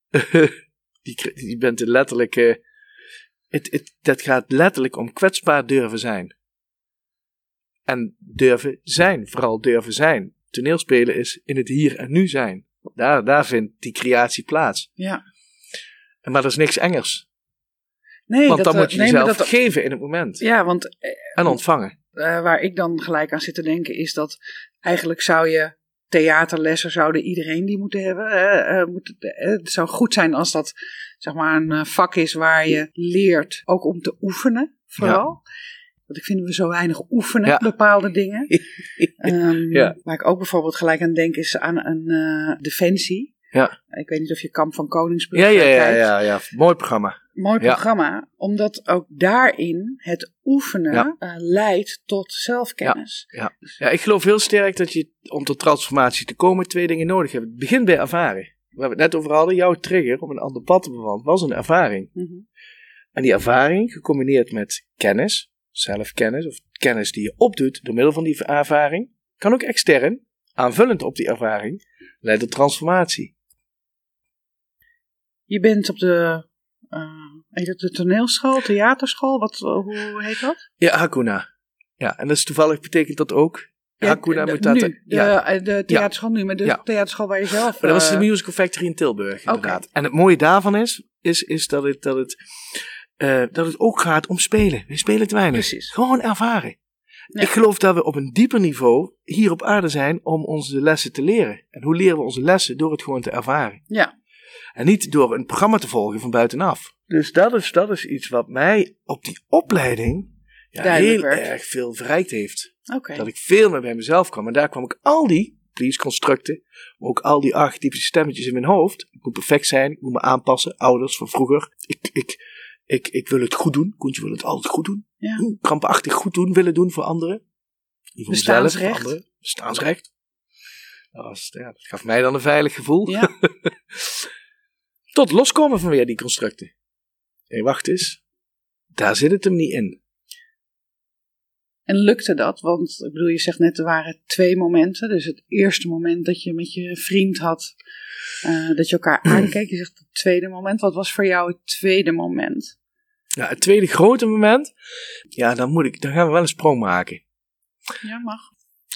die, die bent er letterlijk. Eh, het, het, dat gaat letterlijk om kwetsbaar durven zijn. En durven zijn, vooral durven zijn. Toneelspelen is in het hier en nu zijn. Daar, daar vindt die creatie plaats. Ja. En Maar er is niks engers. Nee, Want dat, dan eh, moet je nee, maar jezelf dat- geven in het moment. Ja, want En ontvangen. eh, waar ik dan gelijk aan zit te denken is dat eigenlijk zou je theaterlessen zouden iedereen die moeten hebben. eh, eh, moet, eh, het zou goed zijn als dat zeg maar een vak is waar je leert ook om te oefenen vooral. Want ik vind we zo weinig oefenen, Ja. bepaalde dingen. Ehm, Ja. Waar ik ook bijvoorbeeld gelijk aan denk is aan een defensie. Ja. Ik weet niet of je Kamp van Koningsbrug Ja, ja, eh, ja, kijkt. ja, ja. Mooi programma. Mooi Ja. programma, omdat ook daarin het oefenen Ja. eh, leidt tot zelfkennis. Ja, ik geloof heel sterk dat je om tot transformatie te komen twee dingen nodig hebt. Het begint bij ervaren. Waar we het net over hadden, jouw trigger om een ander pad te bewandelen, was een ervaring. Mhm. En die ervaring, gecombineerd met kennis, zelfkennis, of kennis die je opdoet door middel van die ervaring, kan ook extern, aanvullend op die ervaring, leidt tot transformatie. Je bent op de, heet het de toneelschool, theaterschool, wat, eh, hoe heet dat? Ja, Hakuna. Ja, en dat is toevallig betekent dat ook. Hakuna de, Matata. nu, de, ja. eh, de theaterschool nu, maar de Ja. theaterschool waar je zelf... Maar dat was de eh, Musical Factory in Tilburg, inderdaad. En het mooie daarvan is, is, is dat, het, dat, het, eh, dat het ook gaat om spelen. We spelen te weinig. Precies. Gewoon ervaren. Ja. Ik geloof dat we op een dieper niveau hier op aarde zijn om onze lessen te leren. En hoe leren we onze lessen? Door het gewoon te ervaren. Ja, En niet door een programma te volgen van buitenaf. Dus dat is, dat is iets wat mij op die opleiding ja, heel werd. erg veel verrijkt heeft. Oké. Dat ik veel meer bij mezelf kwam. En daar kwam ik al die please-constructen, maar ook al die archetypische stemmetjes in mijn hoofd. Ik moet perfect zijn, ik moet me aanpassen. Ouders van vroeger. Ik, ik, ik, ik wil het goed doen. Koentje wil het altijd goed doen. Ja. Krampachtig goed doen, willen doen voor anderen. Niet voor mezelf, voor Bestaansrecht. anderen. Bestaansrecht. Dat, was, ja, dat gaf mij dan een veilig gevoel. Ja. Tot loskomen van weer die constructen. Hé, wacht eens. Daar zit het hem niet in. En lukte dat? Want ik bedoel, je zegt net er waren twee momenten. Dus het eerste moment dat je met je vriend had, eh, dat je elkaar aankeek. Je zegt het tweede moment. Wat was voor jou het tweede moment? Ja, het tweede grote moment. Ja, dan, moet ik, dan gaan we wel een sprong maken. Ja, mag.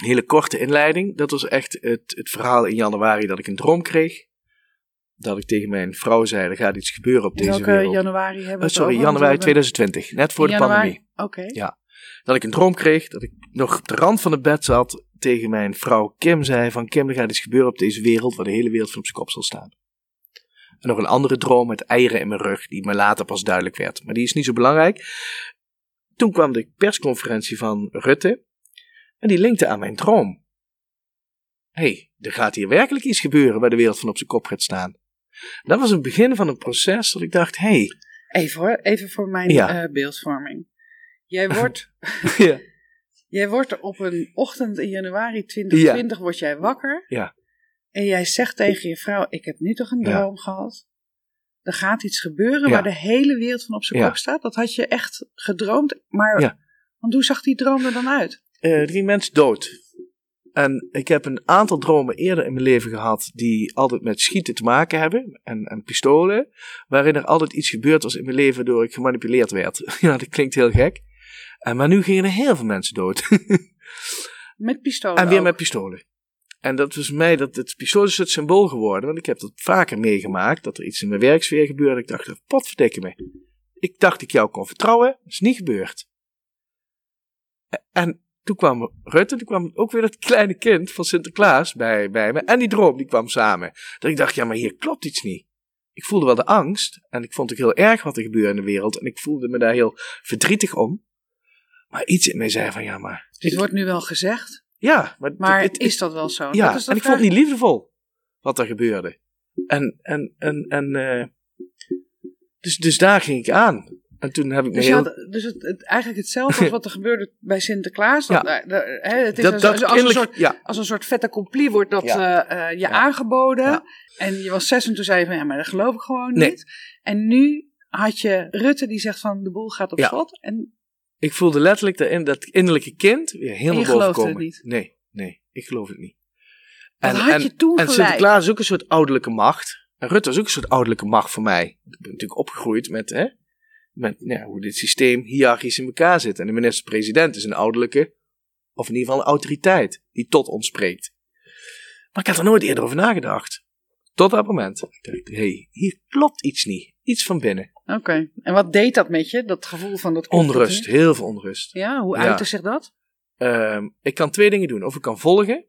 Een hele korte inleiding. Dat was echt het, het verhaal in januari dat ik een droom kreeg. Dat ik tegen mijn vrouw zei, er gaat iets gebeuren op In deze wereld. januari hebben we Oh, het sorry, over? Januari we hebben- 2020. Net voor de januari- pandemie. Oké. Ja. Dat ik een droom kreeg, dat ik nog op de rand van het bed zat. Tegen mijn vrouw Kim zei van Kim, er gaat iets gebeuren op deze wereld waar de hele wereld van op zijn kop zal staan. En nog een andere droom met eieren in mijn rug, die me later pas duidelijk werd. Maar die is niet zo belangrijk. Toen kwam de persconferentie van Rutte. En die linkte aan mijn droom. Hé, hey, er gaat hier werkelijk iets gebeuren waar de wereld van op zijn kop gaat staan. Dat was het begin van een proces dat ik dacht, hé, hey, Even hoor, even voor mijn Ja. eh, beeldvorming. Jij wordt, ja, jij wordt op een ochtend in januari 2020 word jij wakker. Ja. En jij zegt tegen je vrouw, ik heb nu toch een droom gehad. Er gaat iets gebeuren waar de hele wereld van op zijn kop staat. Dat had je echt gedroomd. Maar Ja. want hoe zag die droom er dan uit? eh, drie mensen dood. En ik heb een aantal dromen eerder in mijn leven gehad die altijd met schieten te maken hebben en, en pistolen, waarin er altijd iets gebeurd was in mijn leven door ik gemanipuleerd werd. ja, dat klinkt heel gek. En, maar nu gingen er heel veel mensen dood. Met pistolen en weer ook. met pistolen. En dat was mij, dat het pistool is het symbool geworden, want ik heb dat vaker meegemaakt, dat er iets in mijn werksfeer gebeurde. Ik dacht, potverdikke me. Ik dacht ik jou kon vertrouwen, dat is niet gebeurd. En toen kwam Rutte, toen kwam ook weer dat kleine kind van Sinterklaas bij, bij me. En die droom, die kwam samen. Dat ik dacht, ja, maar hier klopt iets niet. Ik voelde wel de angst. En ik vond het heel erg wat er gebeurde in de wereld. En ik voelde me daar heel verdrietig om. Maar iets in mij zei van, ja, maar... Dit wordt nu wel gezegd. Ja, maar... Maar het- is dat wel zo? ja, dat is en ik vond het niet liefdevol wat er gebeurde. En, en, en, en eh, dus, dus daar ging ik aan. En toen heb ik Dus, heel... had, dus het, het, eigenlijk hetzelfde als wat er gebeurde bij Sinterklaas. Dat, Ja. eh, de- het is dat, als, dat als, als een soort, ja, als een soort vette accompli wordt dat Ja. eh, eh, je aangeboden. En je was zes en toen zei je van ja, maar dat geloof ik gewoon Nee. niet. En nu had je Rutte die zegt van de boel gaat op slot. En ik voelde letterlijk daarin dat innerlijke kind weer helemaal je geloofde boven het komen. niet? Nee, nee, ik geloof het niet. Wat had je toen en gelijk? Sinterklaas is ook een soort ouderlijke macht. En Rutte is ook een soort ouderlijke macht voor mij. Ik ben natuurlijk opgegroeid met, hè, met nou ja, hoe dit systeem hiërarchisch in elkaar zit. En de minister-president is een ouderlijke, of in ieder geval een autoriteit, die tot ons spreekt. Maar ik had er nooit eerder over nagedacht. Tot dat moment. Ik dacht, hé, hey, hier klopt iets niet. Iets van binnen. Oké. En wat deed dat met je? Dat gevoel van dat Onrust, heel veel onrust. Ja, hoe Ja. uitte zich dat? Ehm, ik kan twee dingen doen. Of ik kan volgen,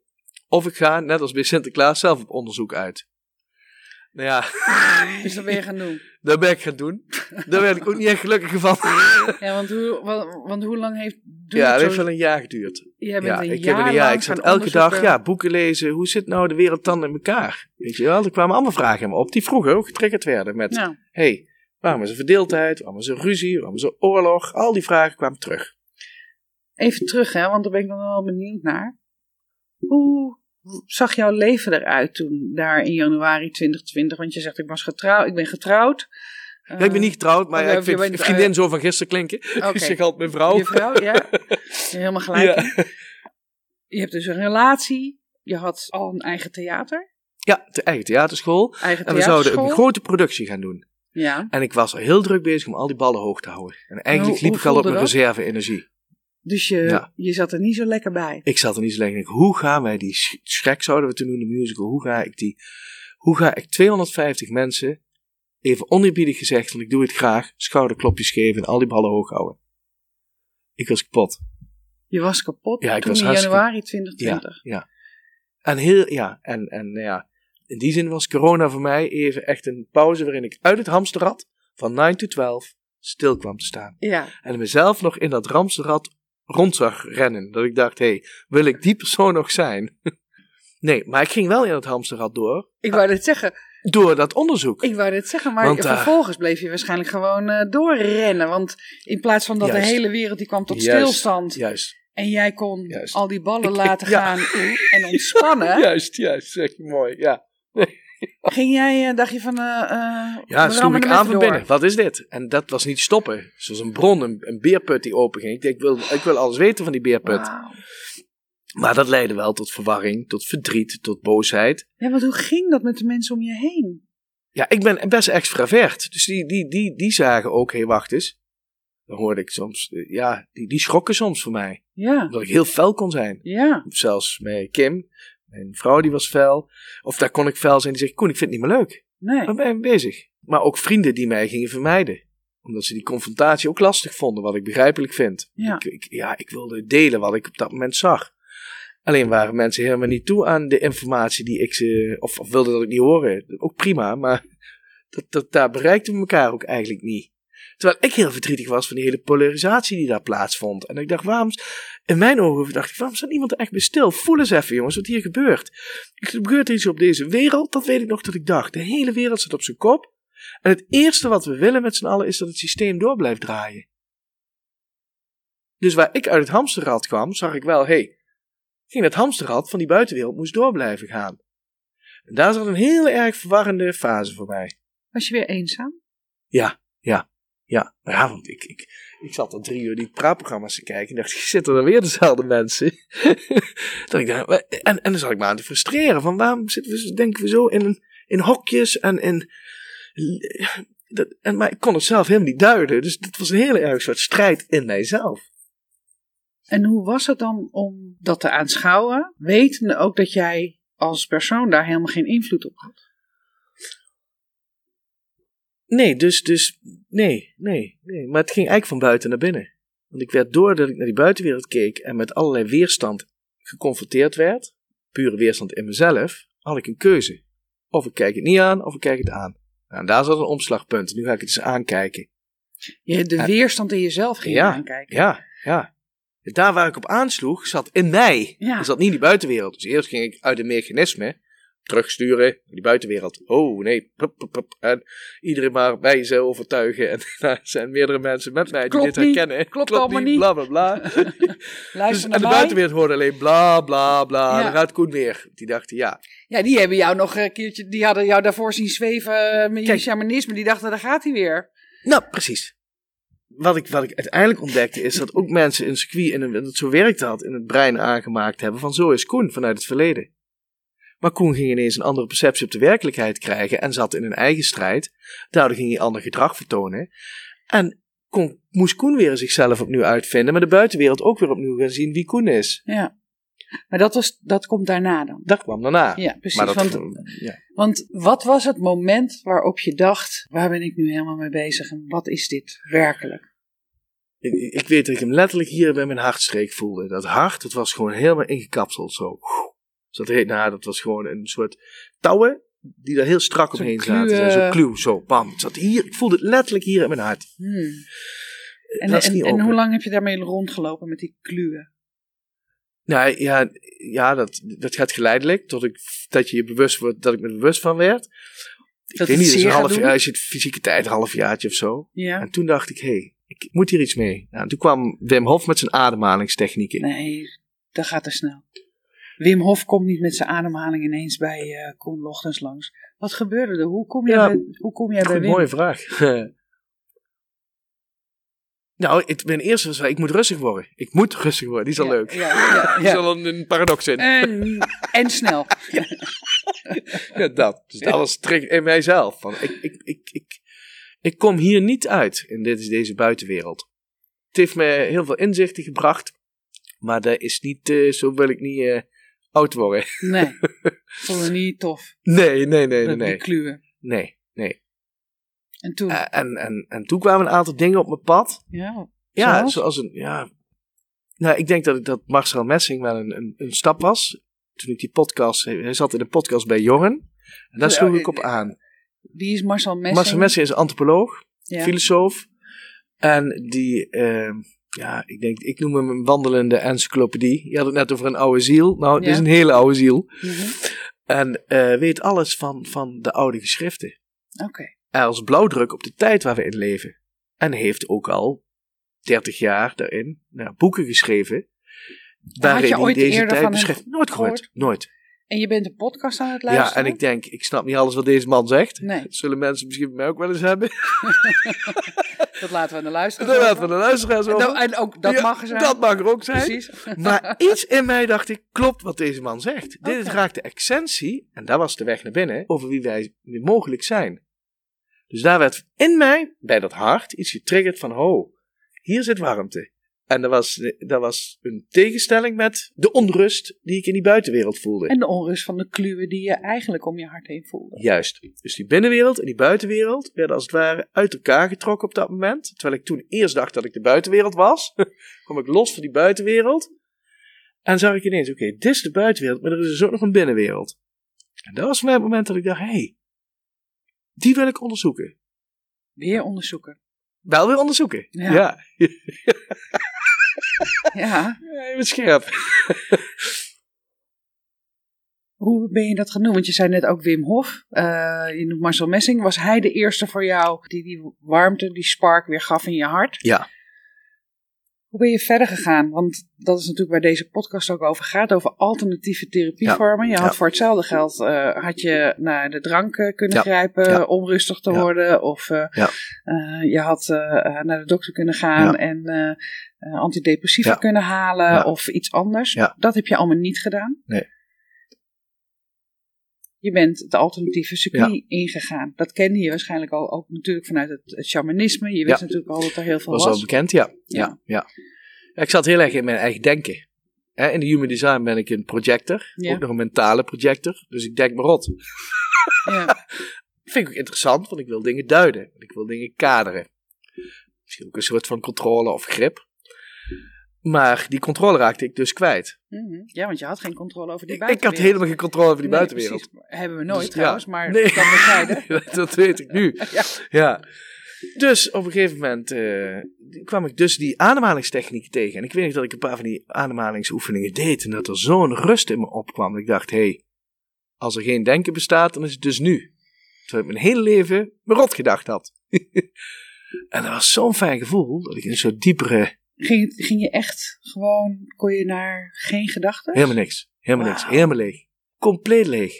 of ik ga, net als bij Sinterklaas, zelf op onderzoek uit. Nou ja, Dus dat ben je gaan doen. dat ben ik gaan doen. Daar werd ik ook niet echt gelukkiger van. Ja, want hoe, want, want hoe lang heeft Ja, zo- heeft wel een jaar geduurd. Jij bent Ja, een ik, jaar heb een jaar, ik zat elke dag ja, boeken lezen. Hoe zit nou de wereld dan in elkaar? Weet je wel, er kwamen allemaal vragen in me op die vroeger ook getriggerd werden. Met, Ja. hey, waarom is er verdeeldheid? Waarom is er ruzie? Waarom is er oorlog? Al die vragen kwamen terug. Even terug, hè, want daar ben ik dan wel benieuwd naar. Hoe zag jouw leven eruit toen, daar in januari 2020? Want je zegt, ik, was getrouwd, ik ben getrouwd. Ja, ik ben niet getrouwd, maar oh, ja, ik vind bent, vriendin eh, zo van gisteren klinken. Oké. Ik zeg altijd mijn vrouw. Je vrouw, ja. Helemaal gelijk. Ja. Je hebt dus een relatie. Je had al een eigen theater. Ja, de eigen theaterschool. Eigen En we zouden een grote productie gaan doen. Ja. En ik was er heel druk bezig om al die ballen hoog te houden. En eigenlijk hoe liep ik al op mijn reserve-energie. Dus je, Ja. je zat er niet zo lekker bij. Ik zat er niet zo lekker. Denk, hoe gaan wij die sch- schrek zouden we toen doen, de musical. Hoe ga ik die, hoe ga ik 250 mensen, even oneerbiedig gezegd, want ik doe het graag, schouderklopjes geven en al die ballen hoog houden. Ik was kapot. Je was kapot Ja, ik toen was in hartstikke- januari Ja, 2020. ja. En heel, ja, en, en nou ja, in die zin was corona voor mij even echt een pauze waarin ik uit het hamsterrad van 9 to 12 stil kwam te staan. Ja. En mezelf nog in dat hamsterrad rond zag rennen. Dat ik dacht, hé, hey, wil ik die persoon nog zijn? nee, maar ik ging wel in het hamsterrad door. Ik wou dit zeggen. Door dat onderzoek. Ik wou dit zeggen, maar Want, uh, vervolgens bleef je waarschijnlijk gewoon uh, doorrennen. Want in plaats van dat Juist. de hele wereld die kwam tot Juist. stilstand. Juist. En jij kon Juist. al die ballen Ik- laten ja. gaan en ontspannen. Juist, juist, zeg je mooi, ja. Ging jij, eh, dacht je van, eh, Ja, sloeg ik aan van binnen. Wat is dit? En dat was niet stoppen. Zoals een bron, een, een beerput die openging. Ik denk, ik wil, ik wil alles weten van die beerput. Maar dat leidde wel tot verwarring, tot verdriet, tot boosheid. Ja, want hoe ging dat met de mensen om je heen? Ja, ik ben best extravert. Dus die, die, die, die zagen ook, hé, hey, wacht eens. Dan hoorde ik soms, ja, die, die schrokken soms voor mij. Ja, Omdat ik heel fel kon zijn. ja. Of zelfs met Kim, mijn vrouw, die was fel. Of daar kon ik fel zijn. Die zegt, Koen, ik vind het niet meer leuk. Nee. Waar ben je mee bezig? Maar ook vrienden die mij gingen vermijden. Omdat ze die confrontatie ook lastig vonden, wat ik begrijpelijk vind. Ja. Ik, ik- ja, ik wilde delen wat ik op dat moment zag. Alleen waren mensen helemaal niet toe aan de informatie die ik ze, of, of wilden dat ik niet horen. Ook prima, maar dat, dat, daar bereikten we elkaar ook eigenlijk niet. Terwijl ik heel verdrietig was van die hele polarisatie die daar plaatsvond. En ik dacht, waarom, in mijn ogen dacht ik, waarom staat niemand er echt bij stil? Voel eens even jongens, wat hier gebeurt. Er gebeurt iets op deze wereld, dat weet ik nog dat ik dacht. De hele wereld staat op zijn kop. En het eerste wat we willen met z'n allen is dat het systeem door blijft draaien. Dus waar ik uit het hamsterrad kwam, zag ik wel, hé, hey, ging het hamsterrad van die buitenwereld moest door blijven gaan. En daar zat een heel erg verwarrende fase voor mij. Was je weer eenzaam? Ja, ja, ja. Ja, want ik, ik, ik zat al drie uur die praatprogramma's te kijken en dacht, zitten er weer dezelfde mensen? dat ik dacht, en, en dan zat ik me aan te frustreren, van waarom zitten we, denken we zo in, in hokjes en in... Dat, en, maar ik kon het zelf helemaal niet duiden, dus het was een hele erg soort strijd in mijzelf. En hoe was het dan om dat te aanschouwen, wetende ook dat jij als persoon daar helemaal geen invloed op had? Nee, dus, dus, nee, nee, nee. Maar het ging eigenlijk van buiten naar binnen. Want ik werd doordat ik naar die buitenwereld keek en met allerlei weerstand geconfronteerd werd, pure weerstand in mezelf, had ik een keuze. Of ik kijk het niet aan, of ik kijk het aan. Nou, en daar zat een omslagpunt. Nu ga ik het eens aankijken. Je de weerstand in jezelf ging Ja, aankijken. Ja, ja. Daar waar ik op aansloeg, zat in mij. Ja. Dat zat niet in die buitenwereld. Dus eerst ging ik uit een mechanisme terugsturen naar die buitenwereld. Oh nee, pup, pup, pup. en iedereen maar bij ze overtuigen. En daar zijn meerdere mensen met mij die Klopt dit niet. herkennen. Klopt allemaal niet. Bla bla bla. Luister dus, en de buitenwereld hoorde alleen bla bla bla. Ja. Dan gaat Koen weer. Die dachten ja. Ja, die hebben jou nog een keertje, die hadden jou daarvoor zien zweven met je shamanisme. Die dachten, daar gaat hij weer. Nou, precies. Wat ik, wat ik uiteindelijk ontdekte is dat ook mensen een circuit, en dat zo werkt dat, in het brein aangemaakt hebben van zo is Koen vanuit het verleden. Maar Koen ging ineens een andere perceptie op de werkelijkheid krijgen en zat in een eigen strijd. Daardoor ging hij ander gedrag vertonen. En kon, moest Koen weer zichzelf opnieuw uitvinden, maar de buitenwereld ook weer opnieuw gaan zien wie Koen is. Ja. Maar dat, was, dat komt daarna dan. Dat kwam daarna. Ja, precies. maar dat, want, ja. want wat was het moment waarop je dacht, waar ben ik nu helemaal mee bezig en wat is dit werkelijk? Ik, ik weet dat ik hem letterlijk hier bij mijn hartstreek voelde. Dat hart, dat was gewoon helemaal ingekapseld zo. Dus dat, heet, nou, dat was gewoon een soort touwen die er heel strak Zo'n omheen zaten. Zo eh. kluw, zo, bam. Het zat hier, ik voelde het letterlijk hier in mijn hart. Hmm. En, is en, hoe lang heb je daarmee rondgelopen met die kluwen? Nou ja, ja dat, dat gaat geleidelijk. Tot ik, dat, je je bewust wordt, dat ik me er bewust van werd. Ik Dat weet het niet, een half jaar, als je het fysieke tijd, een halfjaartje of zo. Ja. En toen dacht ik, hé, hey, ik moet hier iets mee. Nou, en toen kwam Wim Hof met zijn ademhalingstechnieken. Nee, dat gaat te snel. Wim Hof komt niet met zijn ademhaling ineens bij eh Koen Lochtens langs. Wat gebeurde er? Hoe kom jij, Ja. bij, hoe kom jij bij Wim? mooie vraag. nou, het, mijn eerste was, ik moet rustig worden. Ik moet rustig worden, die is al Ja, leuk. Ja, ja, Die is al een, een paradox in. En, en snel. Ja, dat. Dus dat was trick in mijzelf. Van, ik, ik, ik, ik, ik kom hier niet uit in dit, deze buitenwereld. Het heeft me heel veel inzichten gebracht. Maar dat is niet, eh, zo wil ik niet eh, oud worden. Nee, vond niet tof. Nee, nee, nee, nee. dat die Nee, kluwen. nee. nee. En toen, Eh, en, en, en toen kwamen een aantal dingen op mijn pad. ja, Ja, Zoals? zoals een, ja. Nou, ik denk dat, ik- dat Marcel Messing wel een, een, een stap was. Toen ik die podcast, hij zat in een podcast bij Jorren. En daar sloeg ik op aan. wie is Marcel Messing? Marcel Messing is antropoloog, Ja. filosoof. En die, eh, ja, ik denk, ik noem hem een wandelende encyclopedie. Je had het net over een oude ziel. Nou, het Ja. is een hele oude ziel. Mhm. En eh, weet alles van, van de oude geschriften. Oké. als blauwdruk op de tijd waar we in leven. En heeft ook al 30 jaar daarin nou, boeken geschreven. Waarin je hij ooit deze eerder tijd beschrijft. Nooit gehoord. gehoord? Nooit. En je bent een podcast aan het Ja, luisteren? en ik denk, ik snap niet alles wat deze man zegt. Nee, Dat zullen mensen misschien bij mij ook wel eens hebben. dat laten we aan de luisteraars Dat laten we over. de luisteraars En over. dan- En ook dat Ja, mag er zijn. Dat mag er ook zijn. Precies. Maar iets in mij dacht ik, klopt wat deze man zegt. Dit raakt de essentie, en dat was de weg naar binnen, over wie wij wie mogelijk zijn. Dus daar werd in mij, bij dat hart, iets getriggerd van, oh, hier zit warmte. En dat was, dat was een tegenstelling met de onrust die ik in die buitenwereld voelde. En de onrust van de kluwen die je eigenlijk om je hart heen voelde. Juist. Dus die binnenwereld en die buitenwereld werden als het ware uit elkaar getrokken op dat moment. Terwijl ik toen eerst dacht dat ik de buitenwereld was, kwam ik los van die buitenwereld. En zag ik ineens, oké, dit is de buitenwereld, maar er is dus ook nog een binnenwereld. En dat was voor mij het moment dat ik dacht, hé, hey, die wil ik onderzoeken. Weer onderzoeken. Wel weer onderzoeken. Ja. Ja, Ja. ja je bent scherp. Hoe ben je dat gaan doen? Want je zei net ook Wim Hof. eh, je noemt Marcel Messing. Was hij de eerste voor jou die die warmte, die spark weer gaf in je hart? Ja. Hoe ben je verder gegaan? Want dat is natuurlijk waar deze podcast ook over gaat. Over alternatieve therapievormen. Je had Ja. voor hetzelfde geld eh, had je naar de drank eh, kunnen Ja. grijpen om rustig te worden. Of eh, je had naar de dokter kunnen gaan en antidepressiva kunnen halen. Of iets anders. Dat heb je allemaal niet gedaan. Nee. Je bent het alternatieve circuit ingegaan. Dat kende je waarschijnlijk al ook natuurlijk vanuit het, shamanisme. Je wist Ja. natuurlijk al dat er heel veel was was. al bekend, ja. Ja. Ja. Ik zat heel erg in mijn eigen denken. In de human design ben ik een projector, ook nog een mentale projector. Dus ik denk maar rot. Ja. vind ik ook interessant, want ik wil dingen duiden. Ik wil dingen kaderen. Misschien ook een soort van controle of grip. Maar die controle raakte ik dus kwijt. Mhm. ja, want je had geen controle over die Ik, ik buitenwereld. had helemaal geen controle over die Nee, buitenwereld. precies. Hebben we nooit Dus, ja. trouwens, maar Nee. dat bezijden. dat, dat weet ik nu. Ja. Ja. Dus op een gegeven moment eh, kwam ik dus die ademhalingstechnieken tegen. En ik weet nog dat ik een paar van die ademhalingsoefeningen deed. En dat er zo'n rust in me opkwam. Dat ik dacht, hé, hey, als er geen denken bestaat, dan is het dus nu. Terwijl ik mijn hele leven me rot gedacht had. en dat was zo'n fijn gevoel, dat ik in een soort diepere... Ging, ging je echt gewoon, kon je naar geen gedachten? Helemaal niks. Helemaal niks. Helemaal leeg. Compleet leeg.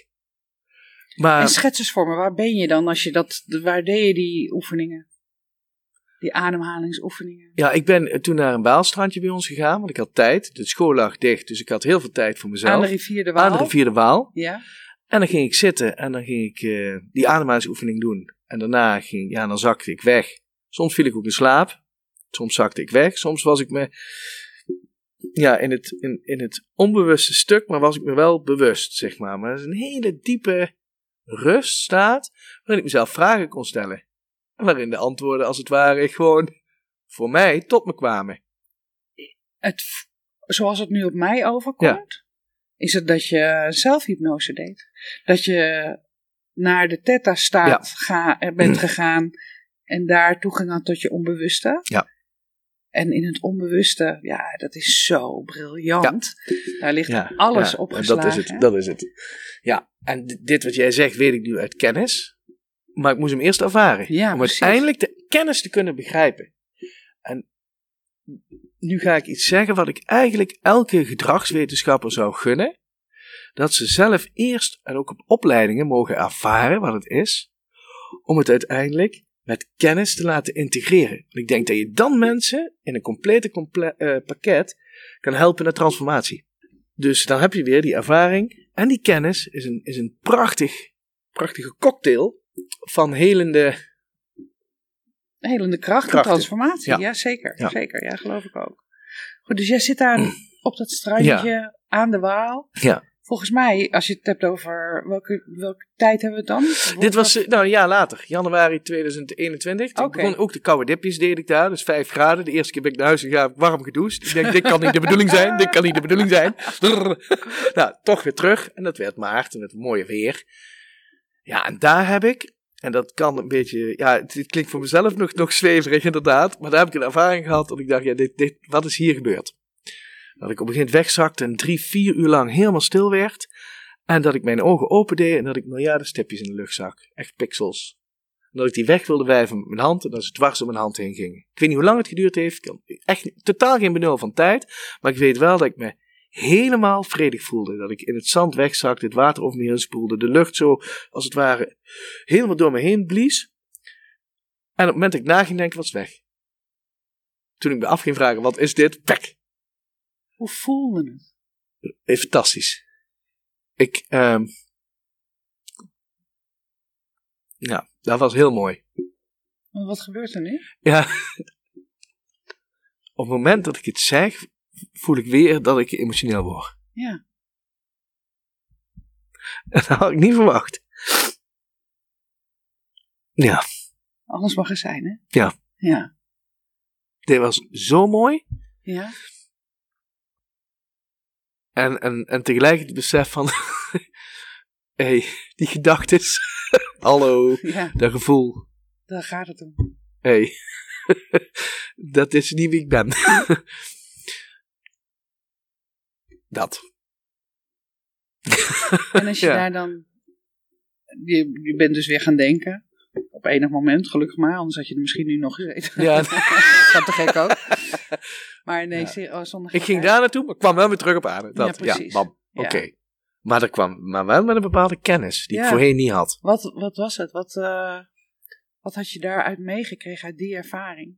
Maar... En schets eens voor me, waar ben je dan als je dat, waar deed je die oefeningen? Die ademhalingsoefeningen? Ja, ik ben toen naar een Waalstrandje bij ons gegaan, want ik had tijd. De school lag dicht, dus ik had heel veel tijd voor mezelf. Aan de rivier de Waal? Aan de rivier de Waal. Ja. En dan ging ik zitten en dan ging ik eh, die ademhalingsoefening doen. En daarna ging, ja, dan zakte ik weg. Soms viel ik ook in slaap. Soms zakte ik weg. Soms was ik me, ja, in het, in, in het onbewuste stuk, maar was ik me wel bewust, zeg maar. Maar dat is een hele diepe ruststaat, waarin ik mezelf vragen kon stellen. En waarin de antwoorden, als het ware, gewoon voor mij tot me kwamen. Het, zoals het nu op mij overkomt, is het dat je zelfhypnose deed. Dat je naar de theta-staat ga, eh, bent gegaan en daar toegang had tot je onbewuste. Ja. En in het onbewuste, ja, dat is zo briljant. Daar ligt Ja, alles ja, opgeslagen. Dat is het, dat is het. Ja, en dit wat jij zegt weet ik nu uit kennis. Maar ik moest hem eerst ervaren. Ja, om precies. uiteindelijk de kennis te kunnen begrijpen. En nu ga ik iets zeggen wat ik eigenlijk elke gedragswetenschapper zou gunnen. Dat ze zelf eerst en ook op opleidingen mogen ervaren wat het is. Om het uiteindelijk met kennis te laten integreren. Ik denk dat je dan mensen in een complete comple- eh, pakket kan helpen naar transformatie. Dus dan heb je weer die ervaring en die kennis is een, is een prachtig, prachtige cocktail van helende. Helende kracht en transformatie. Ja, Ja. zeker. Ja. Zeker, ja, geloof ik ook. Goed, dus jij zit daar op dat strandje aan de Waal. Ja. Volgens mij, als je het hebt over welke, welke tijd hebben we het dan? Dit was eh, nou, een jaar later, januari 2021. Toen Oké. begon ook de koude dipjes deed ik daar, dus 5 graden. De eerste keer ben ik naar huis gegaan, warm gedoucht. Ik denk, dit kan niet de bedoeling zijn, dit kan niet de bedoeling zijn. nou, toch weer terug. En dat werd maart en het mooie weer. Ja, en daar heb ik en dat kan een beetje, ja, het, het klinkt voor mezelf nog, nog zweverig inderdaad, maar daar heb ik een ervaring gehad dat ik dacht, ja, dit, dit, wat is hier gebeurd? Dat ik op een gegeven moment wegzakte en drie, vier uur lang helemaal stil werd. En dat ik mijn ogen opendeed en dat ik miljarden stipjes in de lucht zag. Echt pixels. En dat ik die weg wilde wijven met mijn hand en dat ze dwars om mijn hand heen gingen. Ik weet niet hoe lang het geduurd heeft. Ik echt totaal geen benul van tijd. Maar ik weet wel dat ik me helemaal vredig voelde. Dat ik in het zand wegzakte, het water over me heen spoelde, de lucht zo, als het ware, helemaal door me heen blies. En op het moment dat ik na ging denken, was het weg. Toen ik me af ging vragen, wat is dit? Weg. Hoe voelde het? Eh, Fantastisch. Ik, ehm ja, dat was heel mooi. Maar Wat gebeurt er nu? Ja. Op het moment dat ik het zeg, voel ik weer dat ik emotioneel word. Ja. Dat had ik niet verwacht. Ja, Alles mag er zijn, hè? Ja. Ja. dit was zo mooi. Ja. En, en, en tegelijk het besef van, hey, die gedachtes, hallo, Ja. dat gevoel, Daar gaat het om. hey, dat is niet wie ik ben. dat. En als je Ja. daar dan... Je, je bent dus weer gaan denken. Op enig moment, gelukkig maar. Anders had je er misschien nu nog gezeten. Ja. Gaat te gek ook. Maar nee, Ja. oh, zonder Ik ging daar naartoe, maar kwam wel weer terug op aarde. Dat, Ja, ja, oké. Maar dat kwam maar wel met een bepaalde kennis, die ik voorheen niet had. Wat, wat was het? Wat, eh, wat had je daaruit meegekregen uit die ervaring?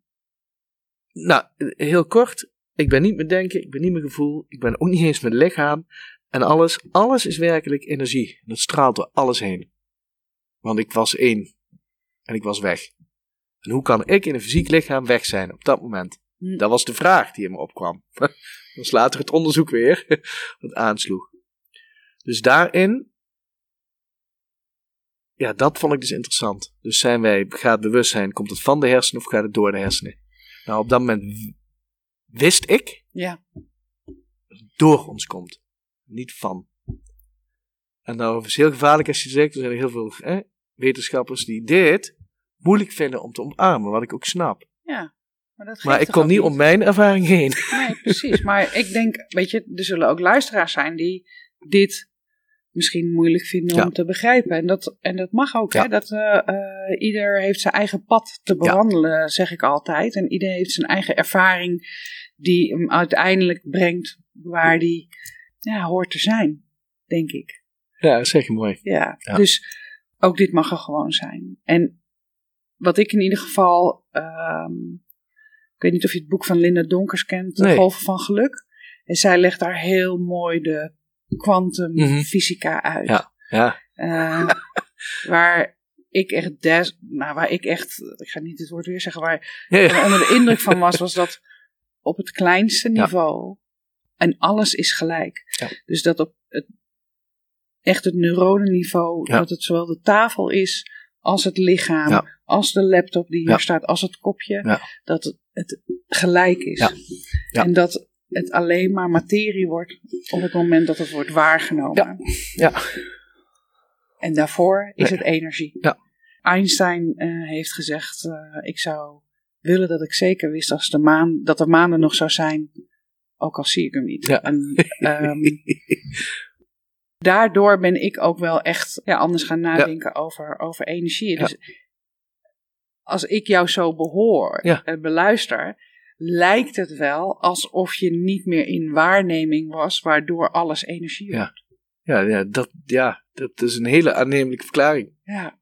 Nou, heel kort. Ik ben niet mijn denken, ik ben niet mijn gevoel, ik ben ook niet eens mijn lichaam. En alles, alles is werkelijk energie. Dat straalt door alles heen. Want ik was één. En ik was weg. En hoe kan ik in een fysiek lichaam weg zijn op dat moment? Dat was de vraag die in me opkwam. Dat was later het onderzoek weer, wat aansloeg. Dus daarin, ja, dat vond ik dus interessant. Dus zijn wij, gaat bewustzijn, komt het van de hersenen of gaat het door de hersenen? Nou, op dat moment wist ik Ja, dat het door ons komt, niet van. En nou, het is heel gevaarlijk als je zegt, er zijn heel veel wetenschappers die dit moeilijk vinden om te omarmen, wat ik ook snap. ja. Maar, dat Maar geeft ik kon ook niet om mijn ervaring heen. Nee, precies. Maar ik denk, weet je, er zullen ook luisteraars zijn die dit misschien moeilijk vinden Ja. om te begrijpen. En dat, en dat mag ook, Ja. hè. Dat, eh, eh, ieder heeft zijn eigen pad te bewandelen, zeg ik altijd. En ieder heeft zijn eigen ervaring die hem uiteindelijk brengt waar die ja, hoort te zijn, denk ik. Ja, dat zeg je mooi. Ja, dus ook dit mag er gewoon zijn. En wat ik in ieder geval, ehm, weet niet of je het boek van Linda Donkers kent, De Nee. Golven van Geluk. En zij legt daar heel mooi de kwantumfysica uit. Ja. Ja, Eh, waar ik echt, des, nou, waar ik echt, ik ga niet het woord weer zeggen, waar ik onder de indruk van was, was dat op het kleinste niveau en alles is gelijk. Dus dat op het, echt het neuronenniveau, dat het zowel de tafel is als het lichaam, Ja. als de laptop die hier Ja. staat, als het kopje, Ja. dat het, het gelijk is. Ja. Ja. En dat het alleen maar materie wordt op het moment dat het wordt waargenomen. Ja. En daarvoor is Nee. het energie. Ja. Einstein eh, heeft gezegd: eh, Ik zou willen dat ik zeker wist als de maan, dat de maan er nog zou zijn, ook al zie ik hem niet. Ja. En, ehm, daardoor ben ik ook wel echt ja, anders gaan nadenken over, over energie. Ja. Dus als ik jou zo behoor Ja. en beluister, lijkt het wel alsof je niet meer in waarneming was, waardoor alles energie Ja. wordt. ja, ja, dat, ja, dat is een hele aannemelijke verklaring. Ja.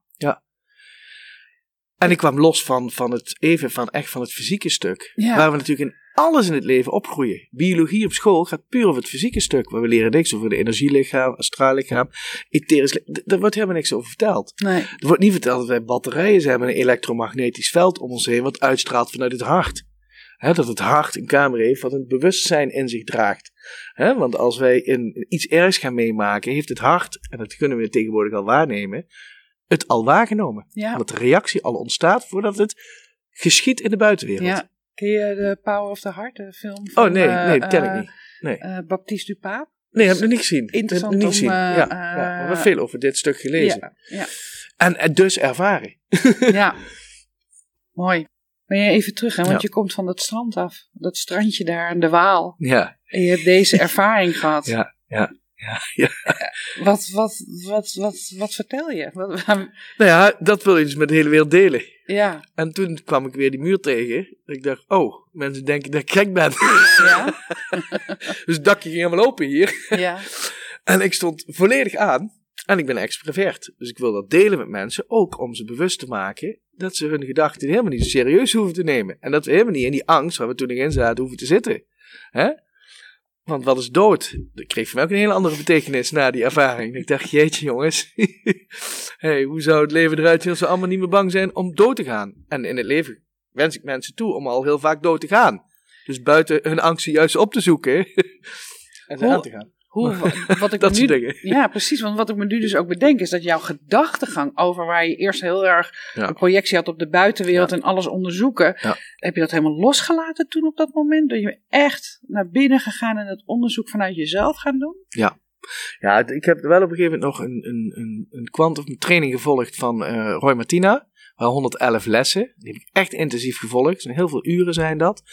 En ik kwam los van, van het even van echt van het fysieke stuk. Ja. Waar we natuurlijk in alles in het leven opgroeien. Biologie op school gaat puur over het fysieke stuk. Waar we leren niks over de energielichaam, astraallichaam, etherisch Daar wordt helemaal niks over verteld. Nee. Er wordt niet verteld dat wij batterijen zijn met een elektromagnetisch veld om ons heen, wat uitstraalt vanuit het hart. Dat het hart een kamer heeft wat een bewustzijn in zich draagt. Want als wij in iets ergs gaan meemaken, heeft het hart, en dat kunnen we tegenwoordig al waarnemen, het al waargenomen. Ja. Dat de reactie al ontstaat voordat het geschiet in de buitenwereld. Ja. Ken je de Power of the Heart, de film van Oh nee, eh, nee, dat ken eh, ik niet. Nee, eh, Baptiste Dupap? nee heb ik nog niet gezien. Interessant niet om, gezien. eh, ja, ja, we hebben eh, veel over dit stuk gelezen. Ja, ja. En, en dus ervaren. Ja. Mooi. Ben je even terug, hè? want je komt van dat strand af. Dat strandje daar aan de Waal. Ja, En je hebt deze ervaring gehad. ja, ja. Ja, ja. Wat, wat, wat, wat, wat vertel je? Wat, Nou ja, dat wil je dus met de hele wereld delen. ja, En toen kwam ik weer die muur tegen. Ik dacht, oh, mensen denken dat ik gek ben. ja, dus het dakje ging helemaal open hier. ja. En ik stond volledig aan. En ik ben extravert. Dus ik wil dat delen met mensen. Ook om ze bewust te maken dat ze hun gedachten helemaal niet serieus hoeven te nemen. En dat we helemaal niet in die angst waar we toen in zaten hoeven te zitten. Hè? Want wat is dood? Dat kreeg voor mij ook een hele andere betekenis na die ervaring. Ik dacht, jeetje jongens. hey, hoe zou het leven eruit zien als we allemaal niet meer bang zijn om dood te gaan? En in het leven wens ik mensen toe om al heel vaak dood te gaan. Dus buiten hun angsten juist op te zoeken. en ze aan te gaan. Hoe, wa- wat ik Dat nu, dingen. Ja, precies. Want wat ik me nu dus ook bedenk is dat jouw gedachtegang over waar je eerst heel erg Ja. een projectie had op de buitenwereld en alles onderzoeken. Ja. Heb je dat helemaal losgelaten toen op dat moment? Ben je echt naar binnen gegaan en het onderzoek vanuit jezelf gaan doen? Ja, het- ik heb wel op een gegeven moment nog een, een, een, een quantum training gevolgd van eh, Roy Martina. Waar 111 lessen. Die heb ik echt intensief gevolgd. zijn heel veel uren zijn dat.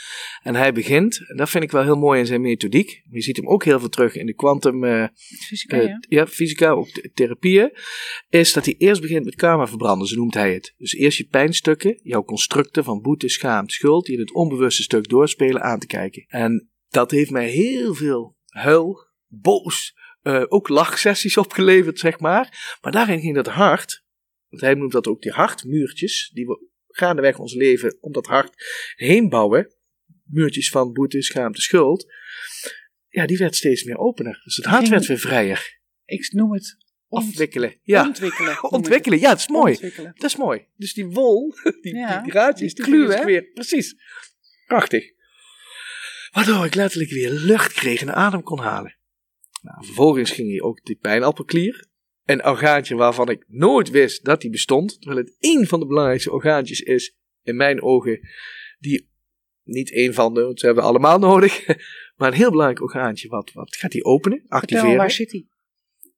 En hij begint, en dat vind ik wel heel mooi in zijn methodiek. Je ziet hem ook heel veel terug in de quantum eh, Fysica, eh, ja. ja, fysica, ook th- therapieën, is dat hij eerst begint met karma verbranden, zo noemt hij het. Dus eerst je pijnstukken, jouw constructen van boete, schaamte, schuld, die in het onbewuste stuk doorspelen, aan te kijken. En dat heeft mij heel veel huil, boos, eh, ook lachsessies opgeleverd, zeg maar. Maar daarin ging dat hart, want hij noemt dat ook die hartmuurtjes, die we gaandeweg ons leven om dat hart heen bouwen. Muurtjes van boete, schaamte, schuld. Ja, die werd steeds meer opener. Dus het hart werd weer vrijer. Ik noem het ont- Afwikkelen. Ja, ontwikkelen. ontwikkelen. Ja, het is mooi. Ontwikkelen. Dat is mooi. Dus die wol, die, Ja, die draadjes, die weer. Precies. Prachtig. Waardoor ik letterlijk weer lucht kreeg en adem kon halen. Nou, vervolgens ging hij ook die pijnappelklier. Een orgaantje waarvan ik nooit wist dat die bestond. Terwijl het één van de belangrijkste orgaantjes is, in mijn ogen, die niet één van de, want ze hebben allemaal nodig. Maar een heel belangrijk orgaantje. Wat, wat gaat die openen? Vertel, Activeren? waar zit hij?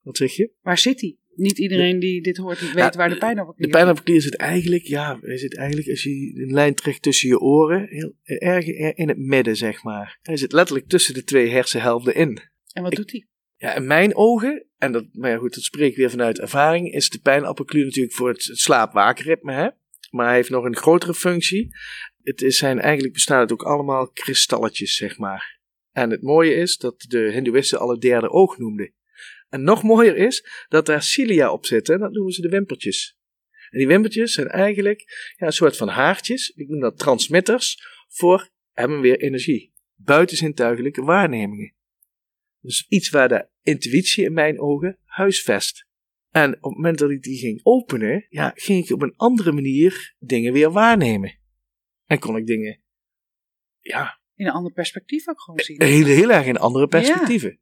Wat zeg je? Waar zit hij? Niet iedereen die dit hoort, weet waar de pijn op De pijnappelklier zit eigenlijk, ja, hij zit eigenlijk als je een lijn trekt tussen je oren, heel erg in het midden, zeg maar. Hij zit letterlijk tussen de twee hersenhelften in. En wat ik- doet hij? Ja, in mijn ogen, en dat, maar goed, dat spreek ik weer vanuit ervaring, is de pijnappelklier natuurlijk voor het, het slaap-waakritme. Maar hij heeft nog een grotere functie. Het is zijn, eigenlijk bestaan het ook allemaal kristalletjes, zeg maar. En het mooie is dat de hindoeïsten al het derde oog noemden. En nog mooier is dat daar cilia op zitten, en dat noemen ze de wimpertjes. En die wimpertjes zijn eigenlijk ja, een soort van haartjes, ik noem dat transmitters, voor hebben weer energie. Buitenzintuigelijke waarnemingen. Dus iets waar de intuïtie in mijn ogen huisvest. En op het moment dat ik die ging openen, ja, ging ik op een andere manier dingen weer waarnemen. En kon ik dingen, ja, In een ander perspectief ook gewoon zien. heel, heel erg in andere perspectieven.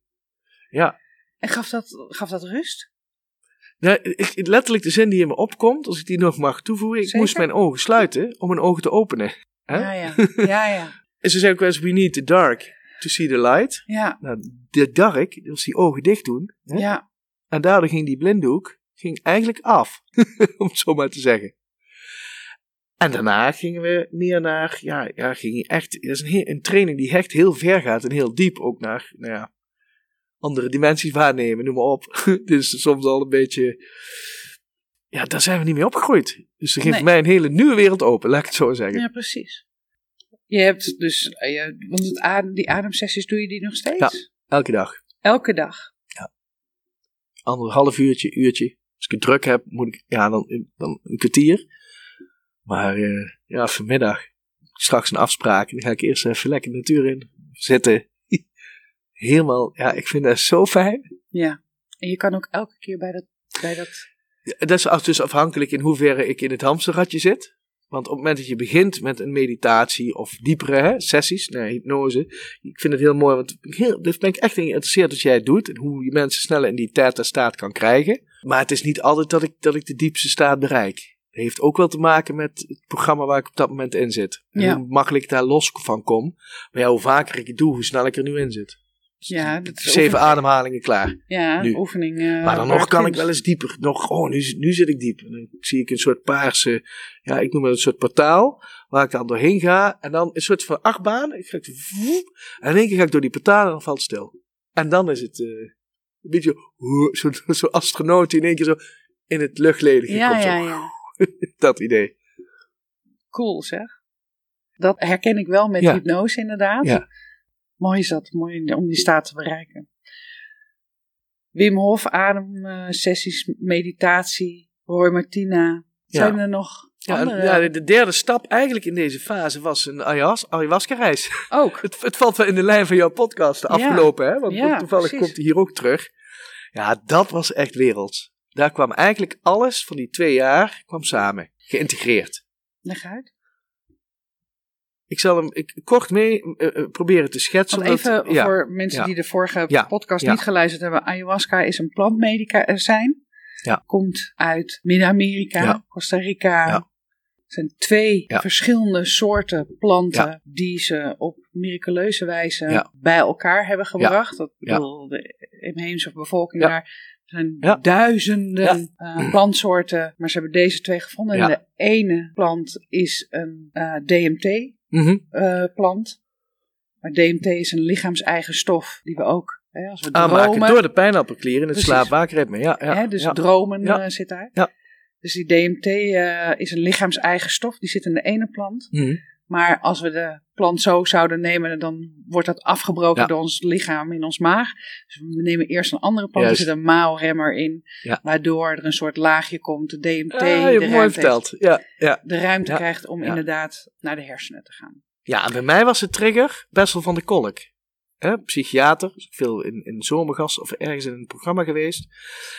Ja. En gaf dat, gaf dat rust? Nou, ik, letterlijk de zin die in me opkomt, als ik die nog mag toevoegen, ik Zeker. moest mijn ogen sluiten om mijn ogen te openen. Hè? Ja, ja. Ja, ja. En ze zeggen ook wel eens, we need the dark to see the light. Ja, Nou, de dark, was die ogen dicht doen. Hè? ja. En daardoor ging die blinddoek ging eigenlijk af, om het zo maar te zeggen. En daarna gingen we meer naar, ja, ja ging echt, dat is een, een training die echt heel ver gaat en heel diep ook naar, nou ja, andere dimensies waarnemen, noem maar op. Dit is soms al een beetje, ja, daar zijn we niet mee opgegroeid. Dus dat geeft Nee. mij een hele nieuwe wereld open, laat ik het zo zeggen. Ja, precies. Je hebt dus, eh, je- want het adem, die ademsessies doe je die nog steeds? Elke dag. Elke dag. Anderhalf uurtje, uurtje. Als ik het druk heb, moet ik, ja, dan, dan een kwartier. Maar eh, ja, vanmiddag, straks een afspraak. Dan ga ik eerst even lekker de natuur in zitten. Helemaal, ja, ik vind dat zo fijn. Ja. En je kan ook elke keer bij dat, bij dat Ja, Dat is dus afhankelijk in hoeverre ik in het hamsterradje zit. Want op het moment dat je begint met een meditatie of diepere hè, sessies, nee, hypnose. Ik vind het heel mooi, want heel, dus ben ik echt in geïnteresseerd dat jij het doet. En hoe je mensen sneller in die theta staat kan krijgen. Maar het is niet altijd dat ik, dat ik de diepste staat bereik. Het heeft ook wel te maken met het programma waar ik op dat moment in zit. En Ja. Hoe makkelijk ik daar los van kom. Maar ja, hoe vaker ik het doe, hoe snel ik er nu in zit. Ja, dat Zeven ademhalingen klaar. Ja, nu. oefening. eh, maar dan nog kan ik wel eens dieper. Nog, oh, nu, nu zit ik diep. En dan zie ik een soort paarse, ja, ik noem het een soort portaal. Waar ik dan doorheen ga. En dan een soort van achtbaan. Ik ga en in één keer ga ik door die portaal en dan valt het stil. En dan is het eh, een beetje zo'n zo astronaut die in één keer zo in het luchtledige Ja, komt. Zo, ja, ja. Dat idee. Cool zeg. Dat herken ik wel met hypnose inderdaad. Ja. Mooi is dat, mooi om die staat te bereiken. Wim Hof, ademsessies, meditatie, Roy Martina. Ja. Zijn er nog Ja, en- ja, de, de derde stap eigenlijk in deze fase was een ayahuas- ayahuasca-reis. Ook. Het, het valt wel in de lijn van jouw podcast, de Ja. afgelopen, hè? Want Ja, toevallig precies. komt hij hier ook terug. Ja, dat was echt werelds. Daar kwam eigenlijk alles van die twee jaar kwam samen, geïntegreerd. Leg uit. Ik zal hem ik, kort mee eh, eh, proberen te schetsen. Want even ja, voor mensen ja. die de vorige Ja, podcast niet geluisterd hebben. Ayahuasca is een plantmedicijn. Ja. Komt uit Midden-Amerika. Costa Rica. Ja. Het zijn twee verschillende soorten planten die ze op miraculeuze wijze bij elkaar hebben gebracht. Dat bedoel, de inheemse bevolking daar er zijn Ja. duizenden eh, plantsoorten, maar ze hebben deze twee gevonden. Ja. En de ene plant is een DMT, Mhm. eh, plant. Maar DMT is een lichaams-eigen stof die we ook, hè, als we Aanmaken dromen, door de pijnappelklier in het slaap-waakritme. Ja, ja, hè, dus ja. dromen Ja. eh, zit daar. Ja. Dus die DMT eh, is een lichaams-eigen stof, die zit in de ene plant. Mhm. Maar als we de plant zo zouden nemen, dan wordt dat afgebroken Ja. door ons lichaam in ons maag. Dus we nemen eerst een andere plant, Juist. er zit een maalremmer in, Ja. waardoor er een soort laagje komt. De DMT Ah, hebt de, mooi ruimte, verteld. Ja, ja. de ruimte Ja. krijgt om Ja. inderdaad naar de hersenen te gaan. ja, en bij mij was de trigger Bessel van de Kolk. Hè, psychiater, veel in, in zomergast of ergens in een programma geweest.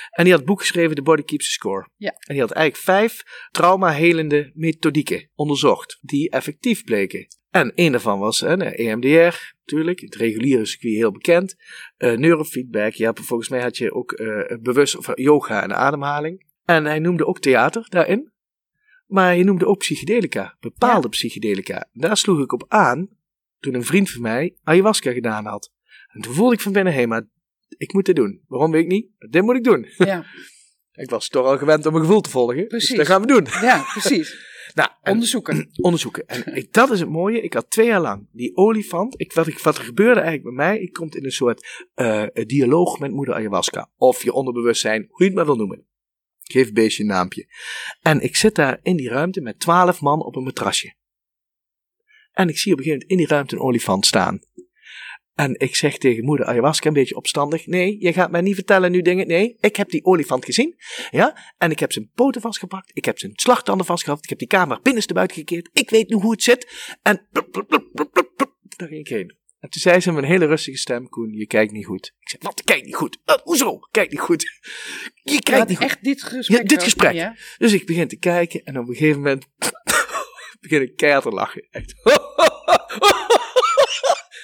En die had het boek geschreven, The Body Keeps the Score. Ja. En die had eigenlijk vijf trauma-helende methodieken onderzocht, die effectief bleken. En een daarvan was hè, de EMDR, natuurlijk, het reguliere circuit heel bekend. Eh, neurofeedback, ja, volgens mij had je ook eh, bewust of yoga en ademhaling. En hij noemde ook theater daarin. Maar hij noemde ook psychedelica, bepaalde psychedelica. Daar sloeg ik op aan toen een vriend van mij ayahuasca gedaan had. En toen voelde ik van binnen, hé, maar ik moet dit doen. Waarom weet ik niet? Dit moet ik doen. Ja, Ik was toch al gewend om mijn gevoel te volgen. Precies. Dus dat gaan we doen. ja precies. Nou, en- Onderzoeken. onderzoeken. En ik, dat is het mooie. Ik had twee jaar lang die olifant. Ik, wat, ik, wat er gebeurde eigenlijk bij mij. Ik kom in een soort eh, dialoog met moeder ayahuasca. Of je onderbewustzijn, hoe je het maar wil noemen. Geef beestje een naampje. En ik zit daar in die ruimte met twaalf man op een matrasje. En ik zie op een gegeven moment in die ruimte een olifant staan. En ik zeg tegen moeder ayahuasca een beetje opstandig. Nee, je gaat mij niet vertellen nu dingen. Nee, ik heb die olifant gezien. Ja, en ik heb zijn poten vastgepakt. Ik heb zijn slagtanden vastgehaald. Ik heb die kamer binnenste buiten gekeerd. Ik weet nu hoe het zit. En plup, plup, plup, daar ging ik heen. En toen zei ze met een hele rustige stem, Koen, je kijkt niet goed. Ik zei, wat, ik kijk niet goed? "Eh, hoezo? Kijk niet goed. Je kijkt niet goed. echt dit gesprek. Ja, dit gesprek. Ja? Dus ik begin te kijken en op een gegeven moment begin ik keihard te lachen. Echt.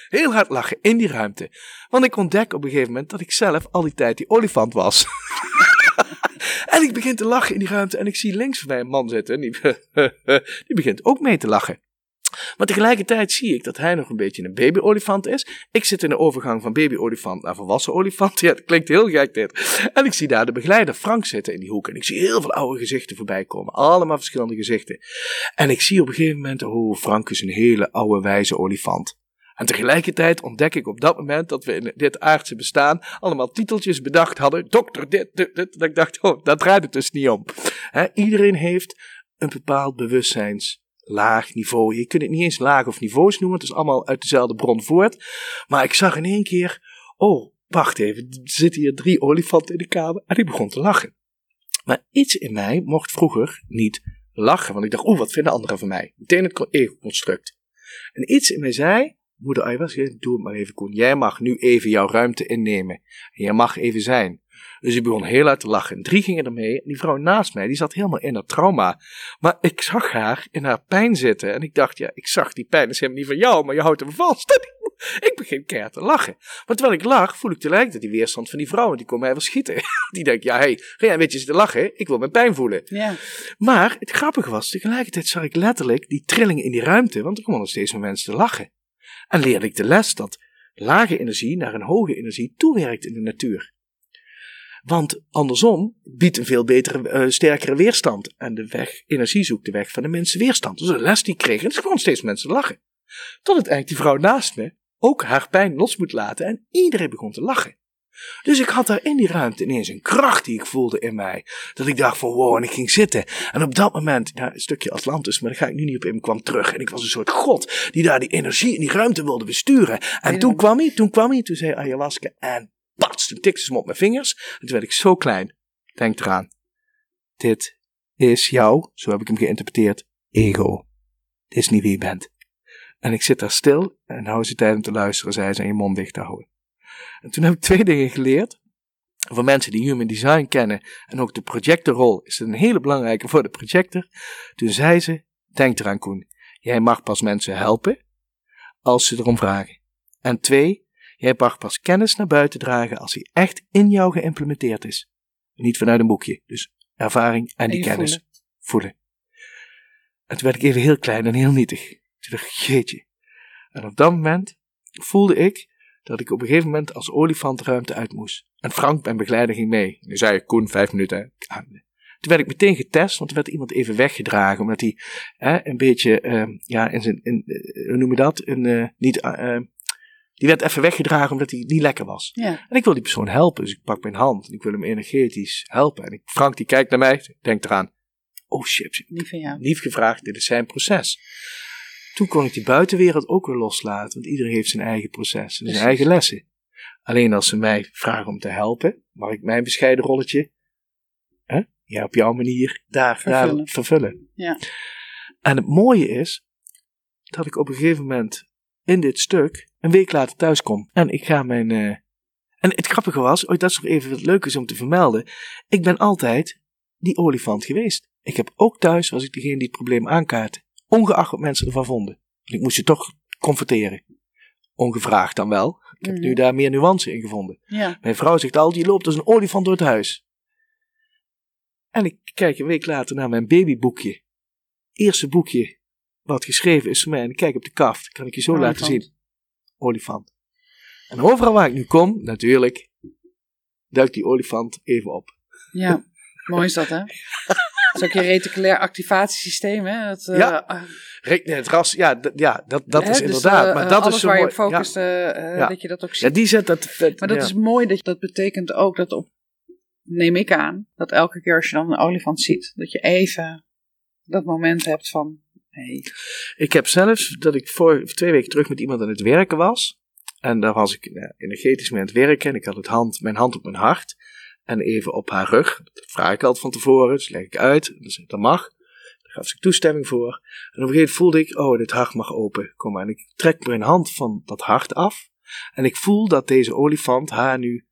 Heel hard lachen in die ruimte. Want ik ontdek op een gegeven moment dat ik zelf al die tijd die olifant was. en ik begin te lachen in die ruimte en ik zie links van mij een man zitten. En die, die begint ook mee te lachen. Maar tegelijkertijd zie ik dat hij nog een beetje een baby-olifant is. Ik zit in de overgang van baby-olifant naar volwassen olifant. Ja, dat klinkt heel gek dit. En ik zie daar de begeleider Frank zitten in die hoek. En ik zie heel veel oude gezichten voorbij komen. Allemaal verschillende gezichten. En ik zie op een gegeven moment, oh, Frank is een hele oude wijze olifant. En tegelijkertijd ontdek ik op dat moment dat we in dit aardse bestaan allemaal titeltjes bedacht hadden. Dokter, dit, dit, dit. Dat ik dacht, oh, daar draait het dus niet om. Iedereen heeft een bepaald bewustzijnslaag, niveau. Je kunt het niet eens laag of niveaus noemen. Het is allemaal uit dezelfde bron voort. Maar ik zag in één keer, oh, wacht even. Er zitten hier drie olifanten in de kamer. En ik begon te lachen. Maar iets in mij mocht vroeger niet lachen. Want ik dacht, oeh, wat vinden anderen van mij? Meteen het ego-construct. En iets in mij zei, moeder ayahuasca, doe het maar even Koen. Jij mag nu even jouw ruimte innemen. En jij mag even zijn. Dus ik begon heel hard te lachen. En drie gingen ermee. En die vrouw naast mij, die zat helemaal in haar trauma. Maar ik zag haar in haar pijn zitten. En ik dacht, ja, ik zag die pijn is helemaal niet van jou, maar je houdt hem vast. Ik begin keihard te lachen. Maar terwijl ik lach, voel ik tegelijkertijd die weerstand van die vrouw. Die kon mij wel schieten. Die denkt, ja, hé, hey, ga jij een beetje zitten lachen? Ik wil mijn pijn voelen. Ja. Maar het grappige was, tegelijkertijd zag ik letterlijk die trilling in die ruimte, want er begonnen steeds meer mensen te lachen. En leerde ik de les dat lage energie naar een hoge energie toewerkt in de natuur. Want andersom biedt een veel betere, uh, sterkere weerstand. En de weg, energie zoekt de weg van de minste weerstand. Dus de les die ik kreeg, en is gewoon steeds mensen lachen. Tot het eigenlijk die vrouw naast me ook haar pijn los moet laten en iedereen begon te lachen. Dus ik had daar in die ruimte ineens een kracht die ik voelde in mij. Dat ik dacht van wow, en ik ging zitten. En op dat moment, ja, een stukje Atlantis, maar daar ga ik nu niet op in, kwam terug. En ik was een soort god die daar die energie in die ruimte wilde besturen. En toen kwam hij, toen kwam hij, toen zei ayahuasca en pats, toen tikte ze hem op mijn vingers. En toen werd ik zo klein. Denk eraan. Dit is jou, zo heb ik hem geïnterpreteerd, ego. Dit is niet wie je bent. En ik zit daar stil en hou ze tijd om te luisteren, zei ze, en je mond dicht te houden. En toen heb ik twee dingen geleerd. Voor mensen die human design kennen en ook de projectorrol is het een hele belangrijke voor de projector. Toen zei ze, denk eraan Koen, jij mag pas mensen helpen als ze erom vragen. En twee, jij mag pas kennis naar buiten dragen als die echt in jou geïmplementeerd is. niet vanuit een boekje, dus ervaring en die kennis voelen. voelen. En toen werd ik even heel klein en heel nietig. Toen dacht ik, jeetje. En op dat moment voelde ik dat ik op een gegeven moment als olifant ruimte uit moest. En Frank, mijn begeleider, ging mee. Nu zei ik, Koen, vijf minuten. Toen werd ik meteen getest, want er werd iemand even weggedragen, omdat hij een beetje, uh, ja, in zijn, in, uh, hoe noem je dat? Een, uh, niet, uh, die werd even weggedragen omdat hij niet lekker was. Ja. En ik wil die persoon helpen, dus ik pak mijn hand en ik wil hem energetisch helpen. En ik, Frank die kijkt naar mij, denkt eraan, oh shit, jou. Niet gevraagd, dit is zijn proces. Toen kon ik die buitenwereld ook weer loslaten, want iedereen heeft zijn eigen proces en zijn eigen lessen. Alleen als ze mij vragen om te helpen, mag ik mijn bescheiden rolletje hè, ja, op jouw manier daar vervullen. Daar vervullen. Ja. En het mooie is dat ik op een gegeven moment in dit stuk een week later thuis kom. En ik ga mijn. Uh, en het grappige was, oh, dat is nog even wat leuk is om te vermelden. Ik ben altijd die olifant geweest. Ik heb ook thuis, was ik degene die het probleem aankaartte. Ongeacht wat mensen ervan vonden. Ik moest je toch confronteren. Ongevraagd dan wel. Ik heb nu mhm. daar meer nuance in gevonden. Ja. Mijn vrouw zegt al, die loopt als een olifant door het huis. En ik kijk een week later naar mijn babyboekje. Eerste boekje wat geschreven is voor mij. En ik kijk op de kaft. Kan ik je zo laten zien. Olifant. En overal waar ik nu kom, natuurlijk, duikt die olifant even op. Ja, mooi is dat hè? Dat is ook je reticulair activatiesysteem, hè? Dat, uh, ja, het ras, ja, ja dat, dat is dus, inderdaad. Uh, maar dat is zo waar mooi. je op focust, ja. dat je dat ook ziet. Ja, die zet dat vet, Maar dat is mooi, dat, dat betekent ook dat op, neem ik aan, dat elke keer als je dan een olifant ziet, dat je even dat moment hebt van, Ik heb zelfs, dat ik voor twee weken terug met iemand aan het werken was. En daar was ik energetisch mee aan het werken en ik had het hand, mijn hand op mijn hart en even op haar rug. Dat vraag ik altijd van tevoren, dus leg ik uit. Dus dat mag. Daar gaf ze toestemming voor. En op een gegeven moment voelde ik, oh, dit hart mag open. Kom maar. En ik trek mijn hand van dat hart af. En ik voel dat deze olifant haar nu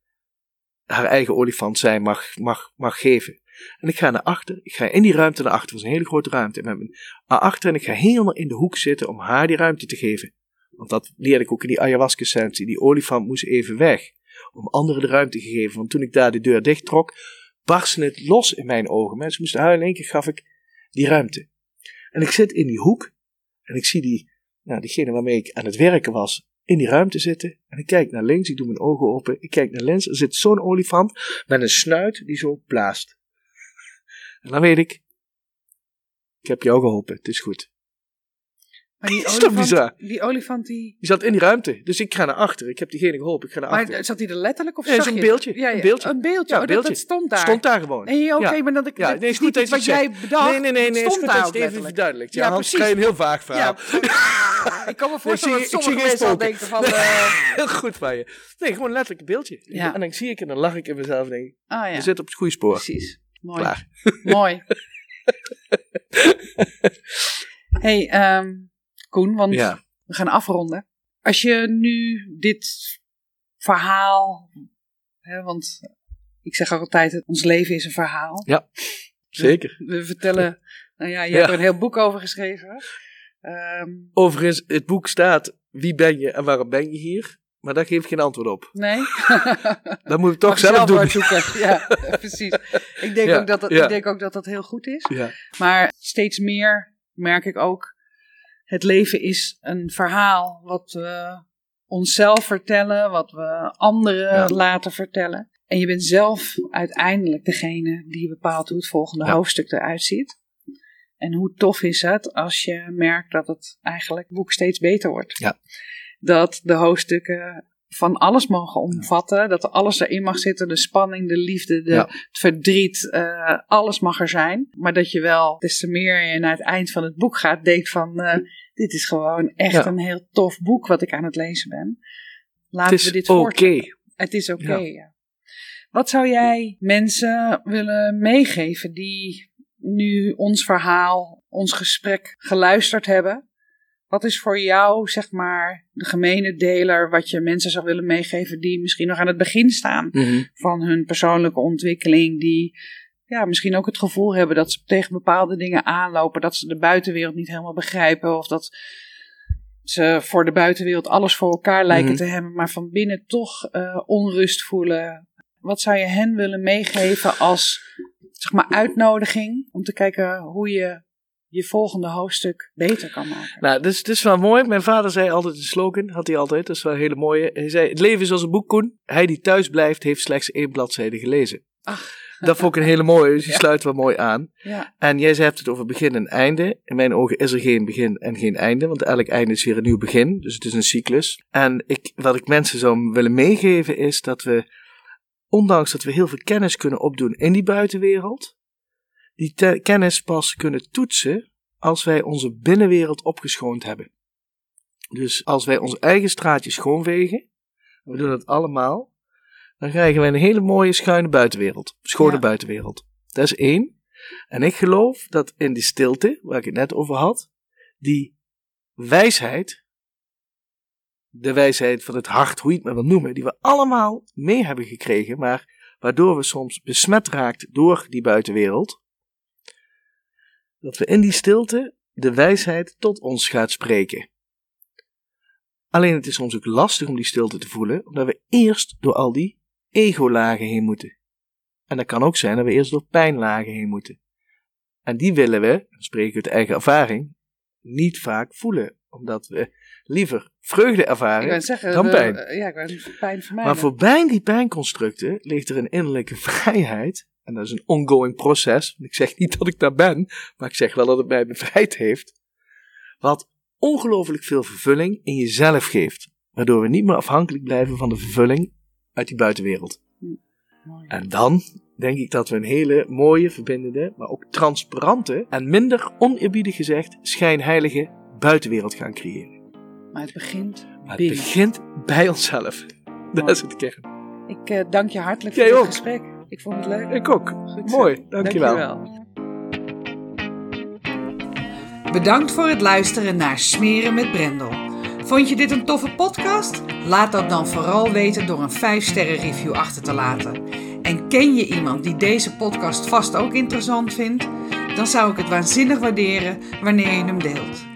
haar eigen olifant zijn mag, mag, mag geven. En ik ga naar achter. Ik ga in die ruimte naar achter. Het was een hele grote ruimte. En met mijn naar achter en ik ga helemaal in de hoek zitten om haar die ruimte te geven. Want dat leerde ik ook in die ayahuasca-sessie. Die olifant moest even weg om anderen de ruimte gegeven. Want toen ik daar de deur dicht trok, barstte het los in mijn ogen. Mensen moesten huilen. In één keer gaf ik die ruimte. En ik zit in die hoek en ik zie die, nou, diegene waarmee ik aan het werken was, in die ruimte zitten. En ik kijk naar links, ik doe mijn ogen open. Ik kijk naar links, er zit zo'n olifant met een snuit die zo blaast. En dan weet ik, ik heb jou geholpen, het is goed. Maar die olifant, die olifant die... Die zat in die ruimte. Dus ik ga naar achter. Ik heb diegene geholpen. Ik ga naar maar achter. zat hij er letterlijk of nee, zag een beeldje. Ja, ja, een beeldje. Een beeldje. Ja, oh, beeldje. Dat, stond daar. Stond daar gewoon. Nee, oké, okay, maar dat ik... Ja, nee, is goed dat wat jij bedacht, Nee, nee, nee, nee stond is goed dat je het even verduidelijkt. Ja, krijg je een heel vaag verhaal. Ja, ik kan me voorstellen dat sommige mensen al denken van... Heel goed van je. Nee, gewoon letterlijk een beeldje. Ja. En dan zie ik en dan lach ik in mezelf en denk ik... Ah, ja. We zitten op het goede spoor. Precies. Mooi. Klaar. Mooi. hey, um, Koen, want... Ja we gaan afronden. Als je nu dit verhaal, hè, want ik zeg ook altijd, ons leven is een verhaal. Ja, zeker. We, vertellen, nou ja, je hebt er een heel boek over geschreven. Um, Overigens, het boek staat, wie ben je en waarom ben je hier? Maar daar geef ik geen antwoord op. Nee. dat moet ik toch zelf, zelf doen. Zoeken. Ja, precies. Ik denk, ook dat dat, ik denk ook dat dat heel goed is. Ja. Maar steeds meer merk ik ook het leven is een verhaal wat we onszelf vertellen, wat we anderen Ja. laten vertellen. En je bent zelf uiteindelijk degene die bepaalt hoe het volgende Ja. hoofdstuk eruit ziet. En hoe tof is het als je merkt dat het eigenlijk boek steeds beter wordt. Ja. Dat de hoofdstukken van alles mogen omvatten. Dat er alles erin mag zitten. De spanning, de liefde, de, Ja. het verdriet. eh, alles mag er zijn. Maar dat je wel, des te meer je naar het eind van het boek gaat, denkt van... eh, dit is gewoon echt Ja. een heel tof boek wat ik aan het lezen ben. Laten Het is we dit oké. voortzetten. Het is oké, ja. Wat zou jij mensen willen meegeven die nu ons verhaal, ons gesprek geluisterd hebben? Wat is voor jou, zeg maar, de gemene deler wat je mensen zou willen meegeven die misschien nog aan het begin staan Mhm. van hun persoonlijke ontwikkeling, die ja, misschien ook het gevoel hebben dat ze tegen bepaalde dingen aanlopen, dat ze de buitenwereld niet helemaal begrijpen of dat ze voor de buitenwereld alles voor elkaar lijken Mhm. te hebben, maar van binnen toch eh, onrust voelen. Wat zou je hen willen meegeven als zeg maar, uitnodiging om te kijken hoe je je volgende hoofdstuk beter kan maken? Nou, dus het is wel mooi. Mijn vader zei altijd een slogan, had hij altijd. Dat is wel een hele mooie. Hij zei, het leven is als een boek, Koen. Hij die thuis blijft, heeft slechts één bladzijde gelezen. Ach. Dat vond ik een hele mooie, dus die Ja. sluit wel mooi aan. Ja, En jij zei hebt het over begin en einde. In mijn ogen is er geen begin en geen einde, want elk einde is weer een nieuw begin. Dus het is een cyclus. En ik, wat ik mensen zou willen meegeven is dat we, ondanks dat we heel veel kennis kunnen opdoen in die buitenwereld, die kennis pas kunnen toetsen als wij onze binnenwereld opgeschoond hebben. Dus als wij ons eigen straatje schoonvegen, en we doen dat allemaal, dan krijgen we een hele mooie schuine buitenwereld. Schone Ja. buitenwereld. Dat is één. En ik geloof dat in die stilte, waar ik het net over had, die wijsheid, de wijsheid van het hart, hoe je het maar wil noemen, die we allemaal mee hebben gekregen, maar waardoor we soms besmet raakt door die buitenwereld, dat we in die stilte de wijsheid tot ons gaat spreken. Alleen het is soms ook lastig om die stilte te voelen, omdat we eerst door al die ego-lagen heen moeten. En dat kan ook zijn dat we eerst door pijnlagen heen moeten. En die willen we, dan spreek ik uit eigen ervaring, niet vaak voelen. Omdat we liever vreugde ervaren zeggen, dan de- pijn. eh, ja, ik pijn vermijden. Maar voorbij die pijnconstructen ligt er een innerlijke vrijheid. En dat is een ongoing proces. Ik zeg niet dat ik daar ben, maar ik zeg wel dat het mij bevrijd heeft. Wat ongelooflijk veel vervulling in jezelf geeft. Waardoor we niet meer afhankelijk blijven van de vervulling uit die buitenwereld. En dan denk ik dat we een hele mooie, verbindende, maar ook transparante en minder oneerbiedig gezegd schijnheilige buitenwereld gaan creëren. Maar het begint Maar het begint bij onszelf. Dat is het kern. Ik eh, dank je hartelijk Jij voor dit ook. gesprek. Ik vond het leuk. Ik ook. Goed zo. Mooi, dankjewel. Dankjewel. Bedankt voor het luisteren naar Smeren met Brendel. Vond je dit een toffe podcast? Laat dat dan vooral weten door een 5-sterren review achter te laten. En ken je iemand die deze podcast vast ook interessant vindt? Dan zou ik het waanzinnig waarderen wanneer je hem deelt.